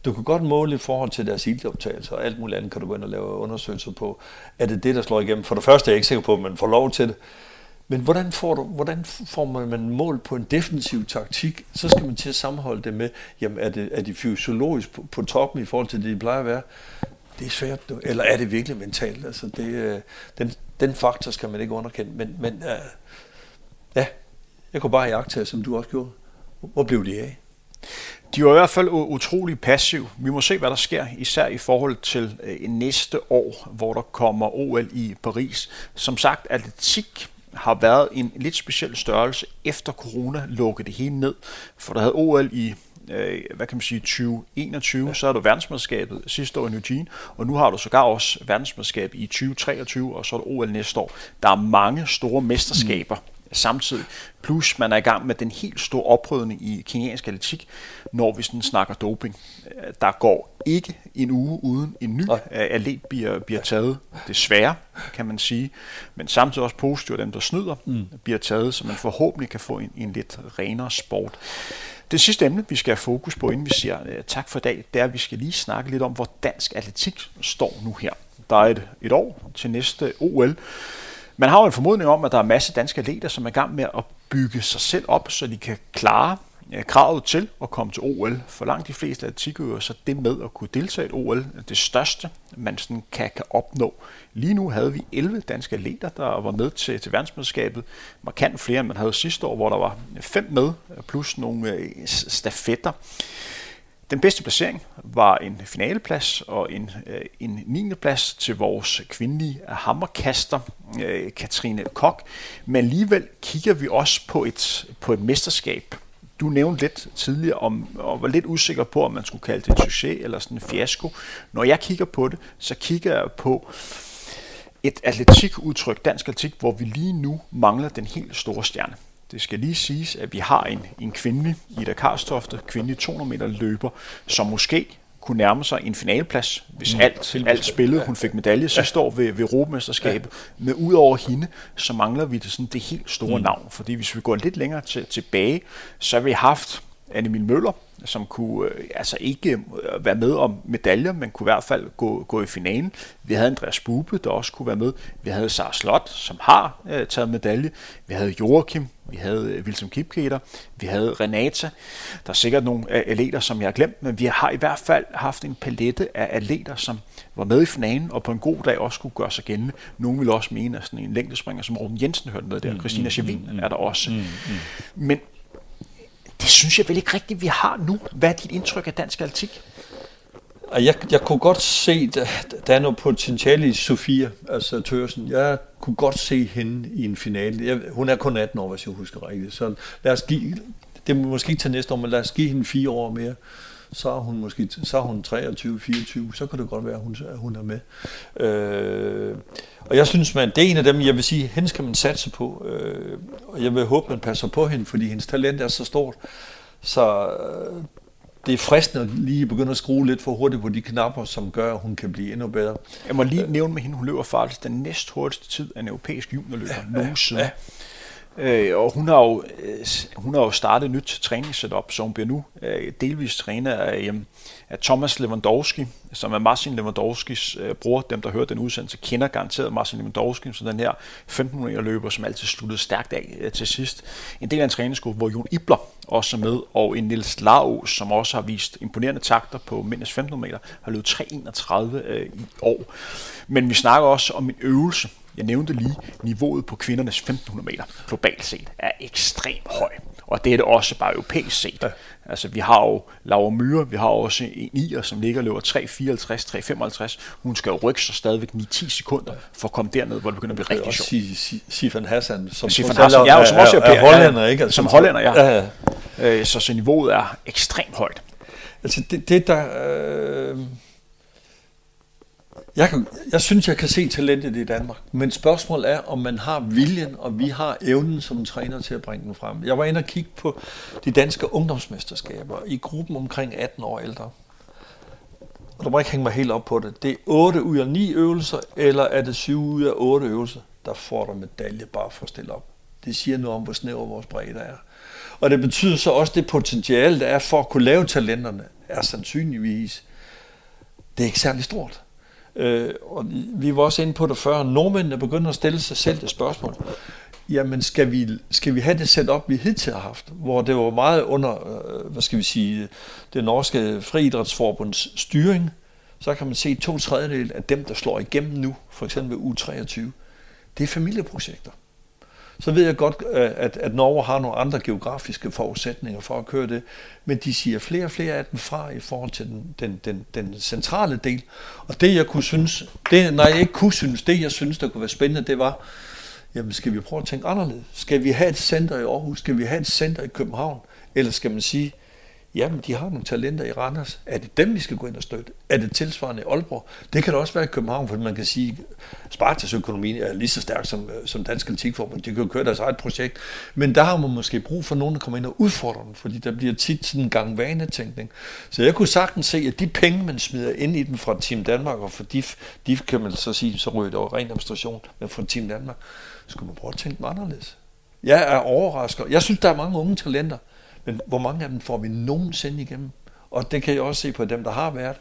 Du kan godt måle i forhold til deres ildoptagelser og alt muligt andet kan du gå ind og lave undersøgelser på. Er det det, der slår igennem? For det første er jeg ikke sikker på, at man får lov til det. Men hvordan får, du, hvordan får man mål på en defensiv taktik? Så skal man til at sammenholde det med, jamen er, det, er de fysiologisk på, på toppen i forhold til det, de plejer at være? Det er svært, eller er det virkelig mentalt? Altså det, øh, den, den faktor skal man ikke underkende. Men, men uh, ja, jeg kunne bare jagte som du også gjorde. Hvor blev de af? De var i hvert fald utrolig passiv. Vi må se, hvad der sker, især i forhold til øh, næste år, hvor der kommer OL i Paris. Som sagt, atletik har været en lidt speciel størrelse efter corona lukkede det hele ned, for der havde OL i øh, hvad kan man sige, 2021, ja. så har du verdensmesterskabet sidste år i Eugene, og nu har du sågar også verdensmesterskab i 2023, og så er der OL næste år. Der er mange store mesterskaber mm. samtidig, plus man er i gang med den helt store oprydning i keniansk atletik, når vi sådan snakker doping. Der går ikke en uge uden en ny atlet bliver, bliver taget, desværre, kan man sige. Men samtidig også positivt, at dem, der snyder, mm. bliver taget, så man forhåbentlig kan få en, en lidt renere sport. Det sidste emne, vi skal have fokus på, inden vi siger uh, tak for i dag, det er, at vi skal lige snakke lidt om, hvor dansk atletik står nu her. Der er et, et år til næste OL. Man har jo en formodning om, at der er masse danske atleter, som er i gang med at bygge sig selv op, så de kan klare kravet til at komme til OL. For langt de fleste atletikøver, så det med at kunne deltage i OL, det største, man sådan kan, kan opnå. Lige nu havde vi 11 danske atleter, der var med til, til verdensmesterskabet. Markant flere, end man havde sidste år, hvor der var fem med, plus nogle øh, stafetter. Den bedste placering var en finaleplads og en, øh, en 9. plads til vores kvindelige hammerkaster, øh, Katrine Kok. Men alligevel kigger vi også på et, på et mesterskab, du nævnte lidt tidligere om, og var lidt usikker på, om man skulle kalde det en succes eller sådan en fiasko. Når jeg kigger på det, så kigger jeg på et atletikudtryk, dansk atletik, hvor vi lige nu mangler den helt store stjerne. Det skal lige siges, at vi har en, en kvindelig, Ida Karstofte, kvindelig 200 meter løber, som måske kunne nærme sig en finaleplads, hvis mm. alt, alt spillede. Hun fik medalje sidste år ved, ved Europamesterskabet. Ja. Men ud over hende, så mangler vi det, sådan, det helt store mm. navn. Fordi hvis vi går lidt længere til, tilbage, så har vi haft Annemil Møller, som kunne øh, altså ikke øh, være med om medaljer, men kunne i hvert fald gå, gå i finalen. Vi havde Andreas Bube, der også kunne være med. Vi havde Sara Slot, som har øh, taget medalje. Vi havde Joachim, vi havde øh, Wilson Kipketer, vi havde Renata. Der er sikkert nogle atleter, som jeg har glemt, men vi har i hvert fald haft en palette af atleter, som var med i finalen, og på en god dag også kunne gøre sig gældende. Nogle vil også mene, at sådan en længdespringer som Morten Jensen hørte med der. Mm, Christina Chavin mm, mm, er der også. Mm, mm. Men det synes jeg vel ikke rigtigt, vi har nu. Hvad er dit indtryk af dansk atletik? Jeg, jeg kunne godt se, der, der er noget potentiale i Sofia, altså Tørsen. Jeg kunne godt se hende i en finale. Jeg, hun er kun 18 år, hvis jeg husker rigtigt. Så lad os give, det må måske ikke til næste år, men lad os give hende fire år mere. Så er hun måske så er hun 23, 24, så kan det godt være, at hun, at hun er med. Øh, og jeg synes, man, det er en af dem, jeg vil sige, hende skal man satse på. Øh, og jeg vil håbe, man passer på hende, fordi hendes talent er så stort. Så øh, det er fristende at lige begynde at skrue lidt for hurtigt på de knapper, som gør, at hun kan blive endnu bedre. Jeg må lige nævne med hende, hun løber faktisk den næst hurtigste tid af en europæisk juniorløber ja, nogensinde. Ja. Øh, og hun har, jo, øh, hun har jo startet et nyt træningssetup, så hun bliver nu øh, delvis træner af, øh, af Thomas Lewandowski, som er Marcin Lewandowskis øh, bror. Dem, der hører den udsendelse, kender garanteret Marcin Lewandowski, som den her 1500 løber, som altid sluttede stærkt af øh, til sidst. En del af en træningsgruppe, hvor Jon Ibler også er med, og en Nils Lau, som også har vist imponerende takter på mindst 1500 meter, har løbet 3.31 øh, i år. Men vi snakker også om en øvelse, jeg nævnte lige, niveauet på kvindernes 1500 meter globalt set er ekstremt høj. Og det er det også bare europæisk set. Ja. Altså, vi har jo Laura Myre, vi har også en ier, som ligger og løber 3.54, 3.55. Hun skal jo rykke sig stadigvæk 9-10 sekunder for at komme derned, hvor det begynder at blive rigtig sjovt. Sifan Hassan, som, Sifan Hassan, ja, som også er, er, er hollænder, ikke? Altså, som hollænder, ja. ja, ja. Øh, så, så niveauet er ekstremt højt. Altså, det, det der... Øh jeg, kan, jeg synes, jeg kan se talentet i Danmark, men spørgsmålet er, om man har viljen, og vi har evnen som træner til at bringe den frem. Jeg var inde og kigge på de danske ungdomsmesterskaber i gruppen omkring 18 år ældre. Og du må ikke hænge mig helt op på det. Det er 8 ud af 9 øvelser, eller er det 7 ud af 8 øvelser, der får der medalje bare for at stille op. Det siger noget om, hvor snæver vores bredde er. Og det betyder så også, det potentiale, der er for at kunne lave talenterne, er sandsynligvis, det er ikke særlig stort. Øh, og vi var også inde på det før, nordmændene begynder at stille sig selv det spørgsmål. Jamen, skal vi, skal vi have det set op, vi hidtil har haft, hvor det var meget under, øh, hvad skal vi sige, det norske friidrætsforbunds styring, så kan man se to tredjedel af dem, der slår igennem nu, for eksempel U23, det er familieprojekter. Så ved jeg godt, øh, at, at Norge har nogle andre geografiske forudsætninger for at køre det, men de siger flere og flere af dem fra i forhold til den, den, den, den centrale del. Og det jeg kunne synes, det, nej jeg ikke kunne synes, det jeg synes, der kunne være spændende, det var, jamen skal vi prøve at tænke anderledes? Skal vi have et center i Aarhus? Skal vi have et center i København? Eller skal man sige, jamen de har nogle talenter i Randers. Er det dem, vi skal gå ind og støtte? Er det tilsvarende i Aalborg? Det kan det også være i København, for man kan sige, Spartas økonomi er lige så stærk som, øh, som Dansk Atletikforbund. De kan jo køre deres eget projekt. Men der har man måske brug for nogen, der kommer ind og udfordrer dem, fordi der bliver tit sådan en gang vanetænkning. Så jeg kunne sagtens se, at de penge, man smider ind i den fra Team Danmark, og for DIF, DIF kan man så sige, så ryger det over ren administration, men fra Team Danmark, skulle man prøve at tænke anderledes. Jeg er overrasket. Jeg synes, der er mange unge talenter, men hvor mange af dem får vi nogensinde igennem? Og det kan jeg også se på dem, der har været.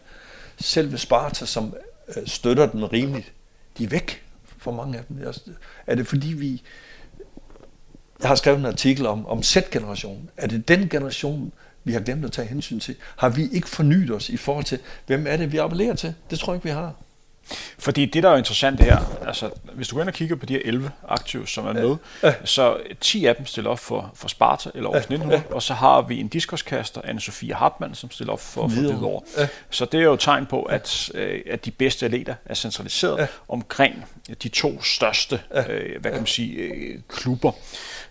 Selve Sparta, som øh, støtter den rimeligt, de er væk for mange af dem. Er det fordi vi... Jeg har skrevet en artikel om, om Z-generationen. Er det den generation, vi har glemt at tage hensyn til? Har vi ikke fornyet os i forhold til, hvem er det, vi appellerer til? Det tror jeg ikke, vi har. Fordi det, der er interessant her, altså hvis du går ind og kigger på de her 11 aktive, som er med, ja. så 10 af dem stiller op for, for Sparta eller Aarhus ja. 1900, ja. og så har vi en diskoskaster, Anne-Sophie Hartmann, som stiller op for, for Hvidovre. Ja. Så det er jo et tegn på, at, øh, at de bedste atleter er centraliseret ja. omkring de to største, ja. øh, hvad kan man sige, øh, klubber.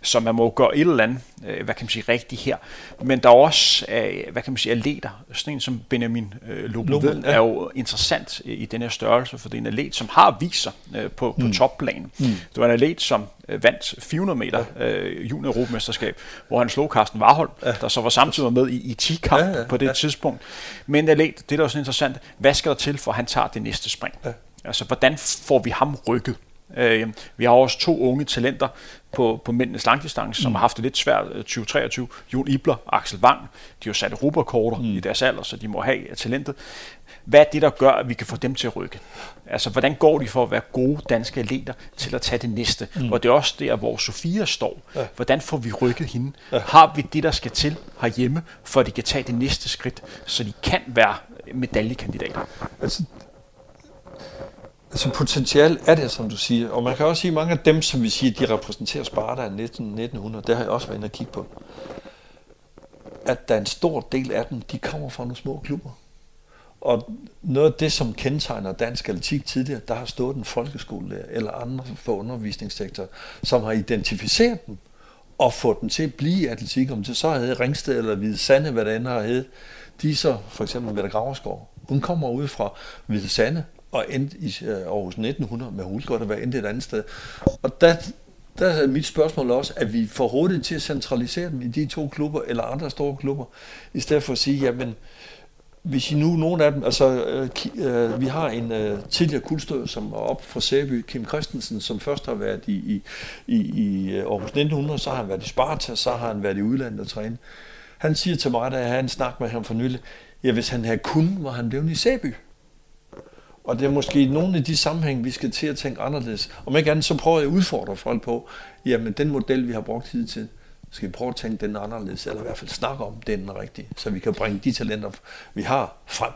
Så man må gøre et eller andet, øh, hvad kan man sige, rigtigt her. Men der er også, øh, hvad kan man sige, atleter. Sådan en som Benjamin øh, Lobo ja. er jo interessant i den her størrelse, for det er en atlet, som har sig øh, på, på mm. topplanen. Mm. Det var en atlet, som øh, vandt 400 meter øh, junior europamesterskab, hvor han slog Carsten Warhold, ja. der så var samtidig med i, i 10-kamp ja, ja, på det ja. tidspunkt. Men atlet, det er da også interessant, hvad skal der til, for at han tager det næste spring? Ja. Altså, hvordan får vi ham rykket? Øh, vi har også to unge talenter på, på mændenes langdistance, som mm. har haft det lidt svært 2023. Øh, Jon Ibler og Axel Wang, de har jo sat europakorter mm. i deres alder, så de må have talentet. Hvad er det, der gør, at vi kan få dem til at rykke? Altså, hvordan går de for at være gode danske atleter til at tage det næste? Mm. Og det er også der, hvor Sofia står. Ja. Hvordan får vi rykket hende? Ja. Har vi det, der skal til herhjemme, for at de kan tage det næste skridt, så de kan være medaljekandidater? Altså, Altså potentiale er det, som du siger. Og man kan også sige, at mange af dem, som vi siger, de repræsenterer Sparta i 1900, det har jeg også været inde og kigge på. At der er en stor del af dem, de kommer fra nogle små klubber. Og noget af det, som kendetegner dansk atletik tidligere, der har stået en folkeskole eller andre for undervisningssektor, som har identificeret dem og fået dem til at blive atletik, om det så havde Ringsted eller Hvide Sande, hvad det end har heddet. De er så for eksempel Mette Graverskov, Hun kommer ud fra Hvide Sande, og endte i øh, Aarhus 1900, med Hulsgård, og at endte et andet sted. Og der, der er mit spørgsmål også, at vi for hurtigt til at centralisere dem i de to klubber, eller andre store klubber, i stedet for at sige, jamen, hvis I nu, nogle af dem, altså øh, øh vi har en øh, tidligere kuldstød, som er op fra Sæby, Kim Christensen, som først har været i, i, i, i øh, Aarhus 1900, så har han været i Sparta, så har han været i udlandet og træne. Han siger til mig, da jeg havde en snak med ham for nylig, ja, hvis han havde kun, var han blevet i Sæby. Og det er måske nogle af de sammenhæng, vi skal til at tænke anderledes. Om ikke andet, så prøver jeg at udfordre folk på, jamen den model, vi har brugt hidtil, skal vi prøve at tænke den anderledes, eller i hvert fald snakke om den rigtige, så vi kan bringe de talenter, vi har, frem.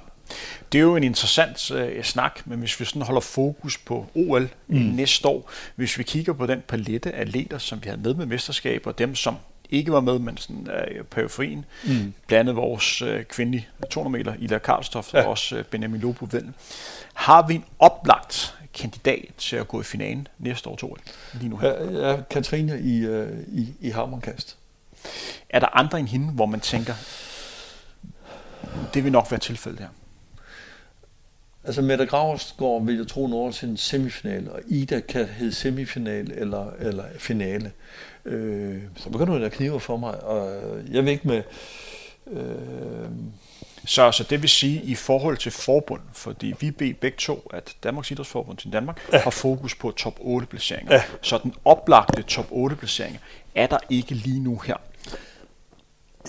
Det er jo en interessant øh, snak, men hvis vi sådan holder fokus på OL mm. næste år, hvis vi kigger på den palette af atleter, som vi har med med mesterskaber, og dem, som ikke var med, men sådan øh, periferien. Mm. Blandt andet vores øh, kvindelige 200 meter, Ida Karlstof, ja. og også øh, Benjamin Lobo Vend. Har vi en oplagt kandidat til at gå i finalen næste år, tror lige nu her? Ja, ja Katrine i, øh, i, i Hammerkast. Er der andre end hende, hvor man tænker, det vil nok være tilfældet her? Altså Mette Graversgaard vil jeg tro når til en semifinal, og Ida kan hedde semifinal eller, eller finale. Øh, så begynder det at knive for mig, og jeg vil ikke med... Øh, så, så det vil sige i forhold til forbund, fordi vi beder begge to, at Danmarks Idrætsforbund til Danmark ja. har fokus på top 8 placeringer. Ja. Så den oplagte top 8 placeringer er der ikke lige nu her.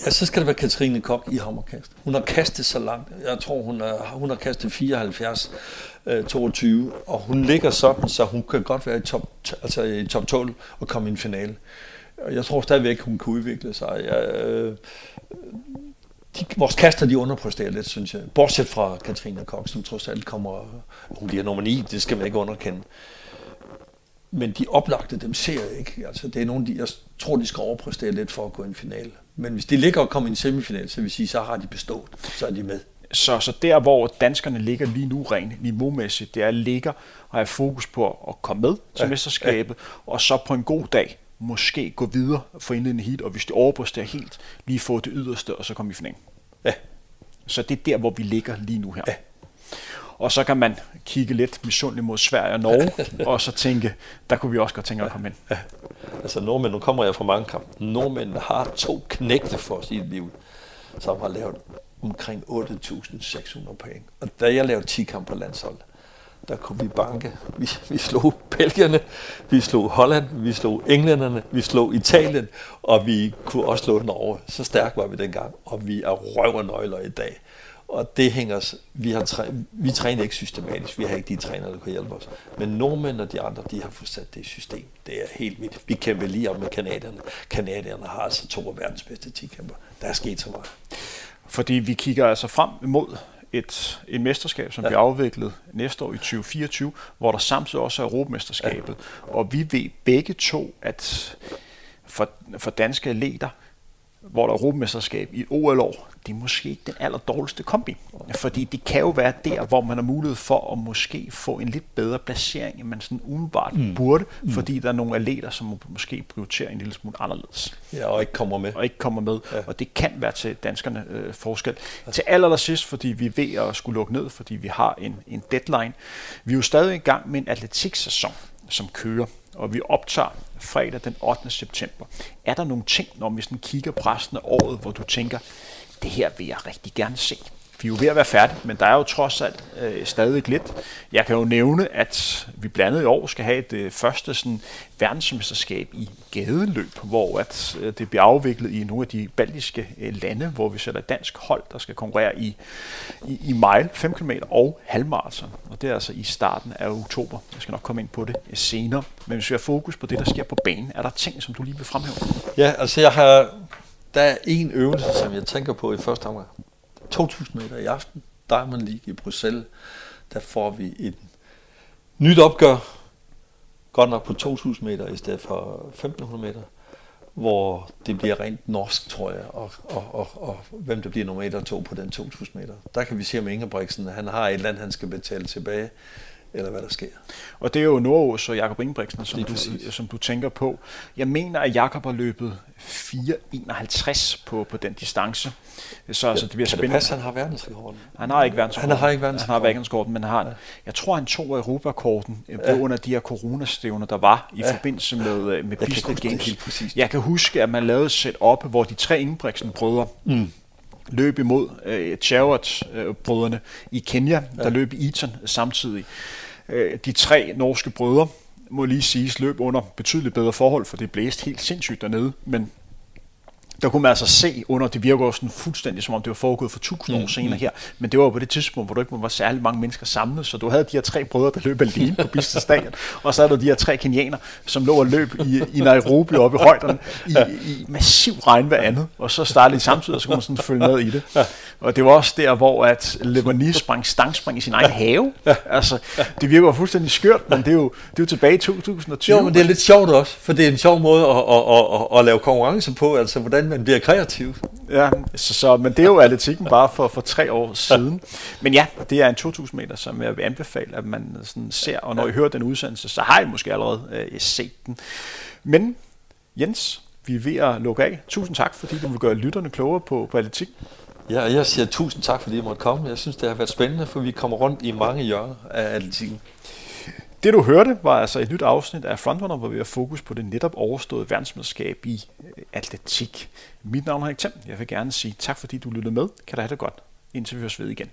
Ja, så skal det være Katrine Kok i hammerkast. Hun har kastet så langt. Jeg tror, hun har, hun har kastet 74 øh, 22, og hun ligger sådan, så hun kan godt være i top, altså i top 12 og komme i en finale. Jeg tror stadigvæk, hun kan udvikle sig. Jeg, øh, de, vores kaster, de underpresterer lidt, synes jeg. Bortset fra Katrine Kok, som trods alt kommer, hun bliver nummer 9, det skal man ikke underkende. men de oplagte, dem ser jeg ikke. Altså, det er nogle, de, jeg tror, de skal overpræstere lidt for at gå i en finale. Men hvis de ligger og kommer i en semifinal, så vil sige, så har de bestået. Så er de med. Så, så der, hvor danskerne ligger lige nu rent niveaumæssigt, det er ligger og have fokus på at komme med til ja, mesterskabet, ja. og så på en god dag måske gå videre for indledende heat, og hvis de overpræsterer helt, lige få det yderste, og så komme i finalen. Ja. Så det er der, hvor vi ligger lige nu her. Ja. Og så kan man kigge lidt misundeligt mod Sverige og Norge, og så tænke, der kunne vi også godt tænke at komme ind. Ja. Altså nordmænd, nu kommer jeg fra mange kampe. Nordmænd har to knægte for sit liv, som har lavet omkring 8.600 point. Og da jeg lavede 10 kampe på landsholdet, der kunne vi banke. Vi, vi slog Belgierne, vi slog Holland, vi slog englænderne, vi slog Italien, og vi kunne også slå Norge. Så stærk var vi dengang, og vi er røvernøgler i dag. Og det hænger os, vi, har træ, vi træner ikke systematisk, vi har ikke de træner, der kan hjælpe os. Men nordmænd og de andre, de har fået sat det i system. Det er helt vildt. Vi kæmper lige om med kanadierne. Kanadierne har altså to af verdens bedste 10 kæmper. Der er sket så meget. Fordi vi kigger altså frem imod et, et mesterskab, som ja. bliver afviklet næste år i 2024, hvor der samtidig også er Europamesterskabet. Ja. Og vi ved begge to, at for, for danske atleter, hvor der er Europamesterskab i et OL-år, det er måske ikke den aller dårligste kombi. Fordi det kan jo være der, hvor man har mulighed for at måske få en lidt bedre placering, end man sådan umiddelbart mm. burde, mm. fordi der er nogle atleter, som måske prioriterer en lille smule anderledes. Ja, og ikke kommer med. Og ikke kommer med. Ja. Og det kan være til danskerne øh, forskel. Ja. Til aller sidst, fordi vi er ved at skulle lukke ned, fordi vi har en, en deadline. Vi er jo stadig i gang med en atletiksæson, som kører og vi optager fredag den 8. september. Er der nogle ting, når vi sådan kigger på resten af året, hvor du tænker, det her vil jeg rigtig gerne se? Vi er jo ved at være færdige, men der er jo trods alt øh, stadig lidt. Jeg kan jo nævne, at vi blandt andet i år skal have det øh, første sådan, verdensmesterskab i gadeløb, hvor at, øh, det bliver afviklet i nogle af de baltiske øh, lande, hvor vi sætter dansk hold, der skal konkurrere i, i, i mile, 5 km og halvmarathon. Og det er altså i starten af oktober. Jeg skal nok komme ind på det øh, senere. Men hvis vi har fokus på det, der sker på banen, er der ting, som du lige vil fremhæve? Ja, altså jeg har, der er en øvelse, som jeg tænker på i første omgang 2000 meter i aften, Diamond League i Bruxelles, der får vi et nyt opgør, godt nok på 2000 meter i stedet for 1500 meter, hvor det bliver rent norsk, tror jeg, og, og, og, og hvem der bliver nummer 1 og 2 på den 2000 meter. Der kan vi se om Ingebrigtsen, han har et land, han skal betale tilbage eller hvad der sker. Og det er jo Nordås og Jakob Ingebrigtsen, som du, som du tænker på. Jeg mener, at Jakob har løbet 4.51 på, på den distance. Så ja, altså, det bliver spændende. Det passe, han har verdensrekorden? Han har ikke verdensrekorden. Han har ikke verdensrekorden. Han har verdensrekorden, men har, ja. jeg tror, han tog Europakorten øh, ja. under de her coronastævner, der var i ja. forbindelse med, øh, med Business Games. Jeg kan huske, at man lavede et setup, hvor de tre Ingebrigtsen-brødre, mm løb imod øh, Chariot-brødrene øh, i Kenya, der ja. løb i Eton samtidig. Øh, de tre norske brødre, må lige siges, løb under betydeligt bedre forhold, for det blæste helt sindssygt dernede, men der kunne man altså se under, det virker også sådan fuldstændig som om det var foregået for tusind år mm, senere mm. her, men det var på det tidspunkt, hvor der ikke var særlig mange mennesker samlet, så du havde de her tre brødre, der løb alene på Stadion, og så er der de her tre kenianer, som lå og løb i, i Nairobi oppe i højderne i, i massiv regn andet, og så startede de samtidig, og så kunne man sådan følge med i det. Og det var også der, hvor at Lebanese sprang stangspring i sin egen have. Altså, det virker fuldstændig skørt, men det er jo, det er jo tilbage i 2020. Jo, men det er lidt sjovt også, for det er en sjov måde at, at, at, at, at lave konkurrence på, altså hvordan man bliver kreativ. Ja, så, så, men det er jo atletikken bare for, for tre år siden. Men ja, det er en 2000 meter, som jeg vil anbefale, at man sådan ser, og når I hører den udsendelse, så har I måske allerede øh, set den. Men Jens, vi er ved at lukke af. Tusind tak, fordi du vil gøre lytterne klogere på, på atletik. Ja, jeg siger tusind tak, fordi I måtte komme. Jeg synes, det har været spændende, for vi kommer rundt i mange hjørner af atletikken. Det du hørte var altså et nyt afsnit af Frontrunner, hvor vi har fokus på det netop overståede verdensmesterskab i øh, atletik. Mit navn er Henrik Thiem. Jeg vil gerne sige tak, fordi du lyttede med. Kan du have det godt, indtil vi høres ved igen.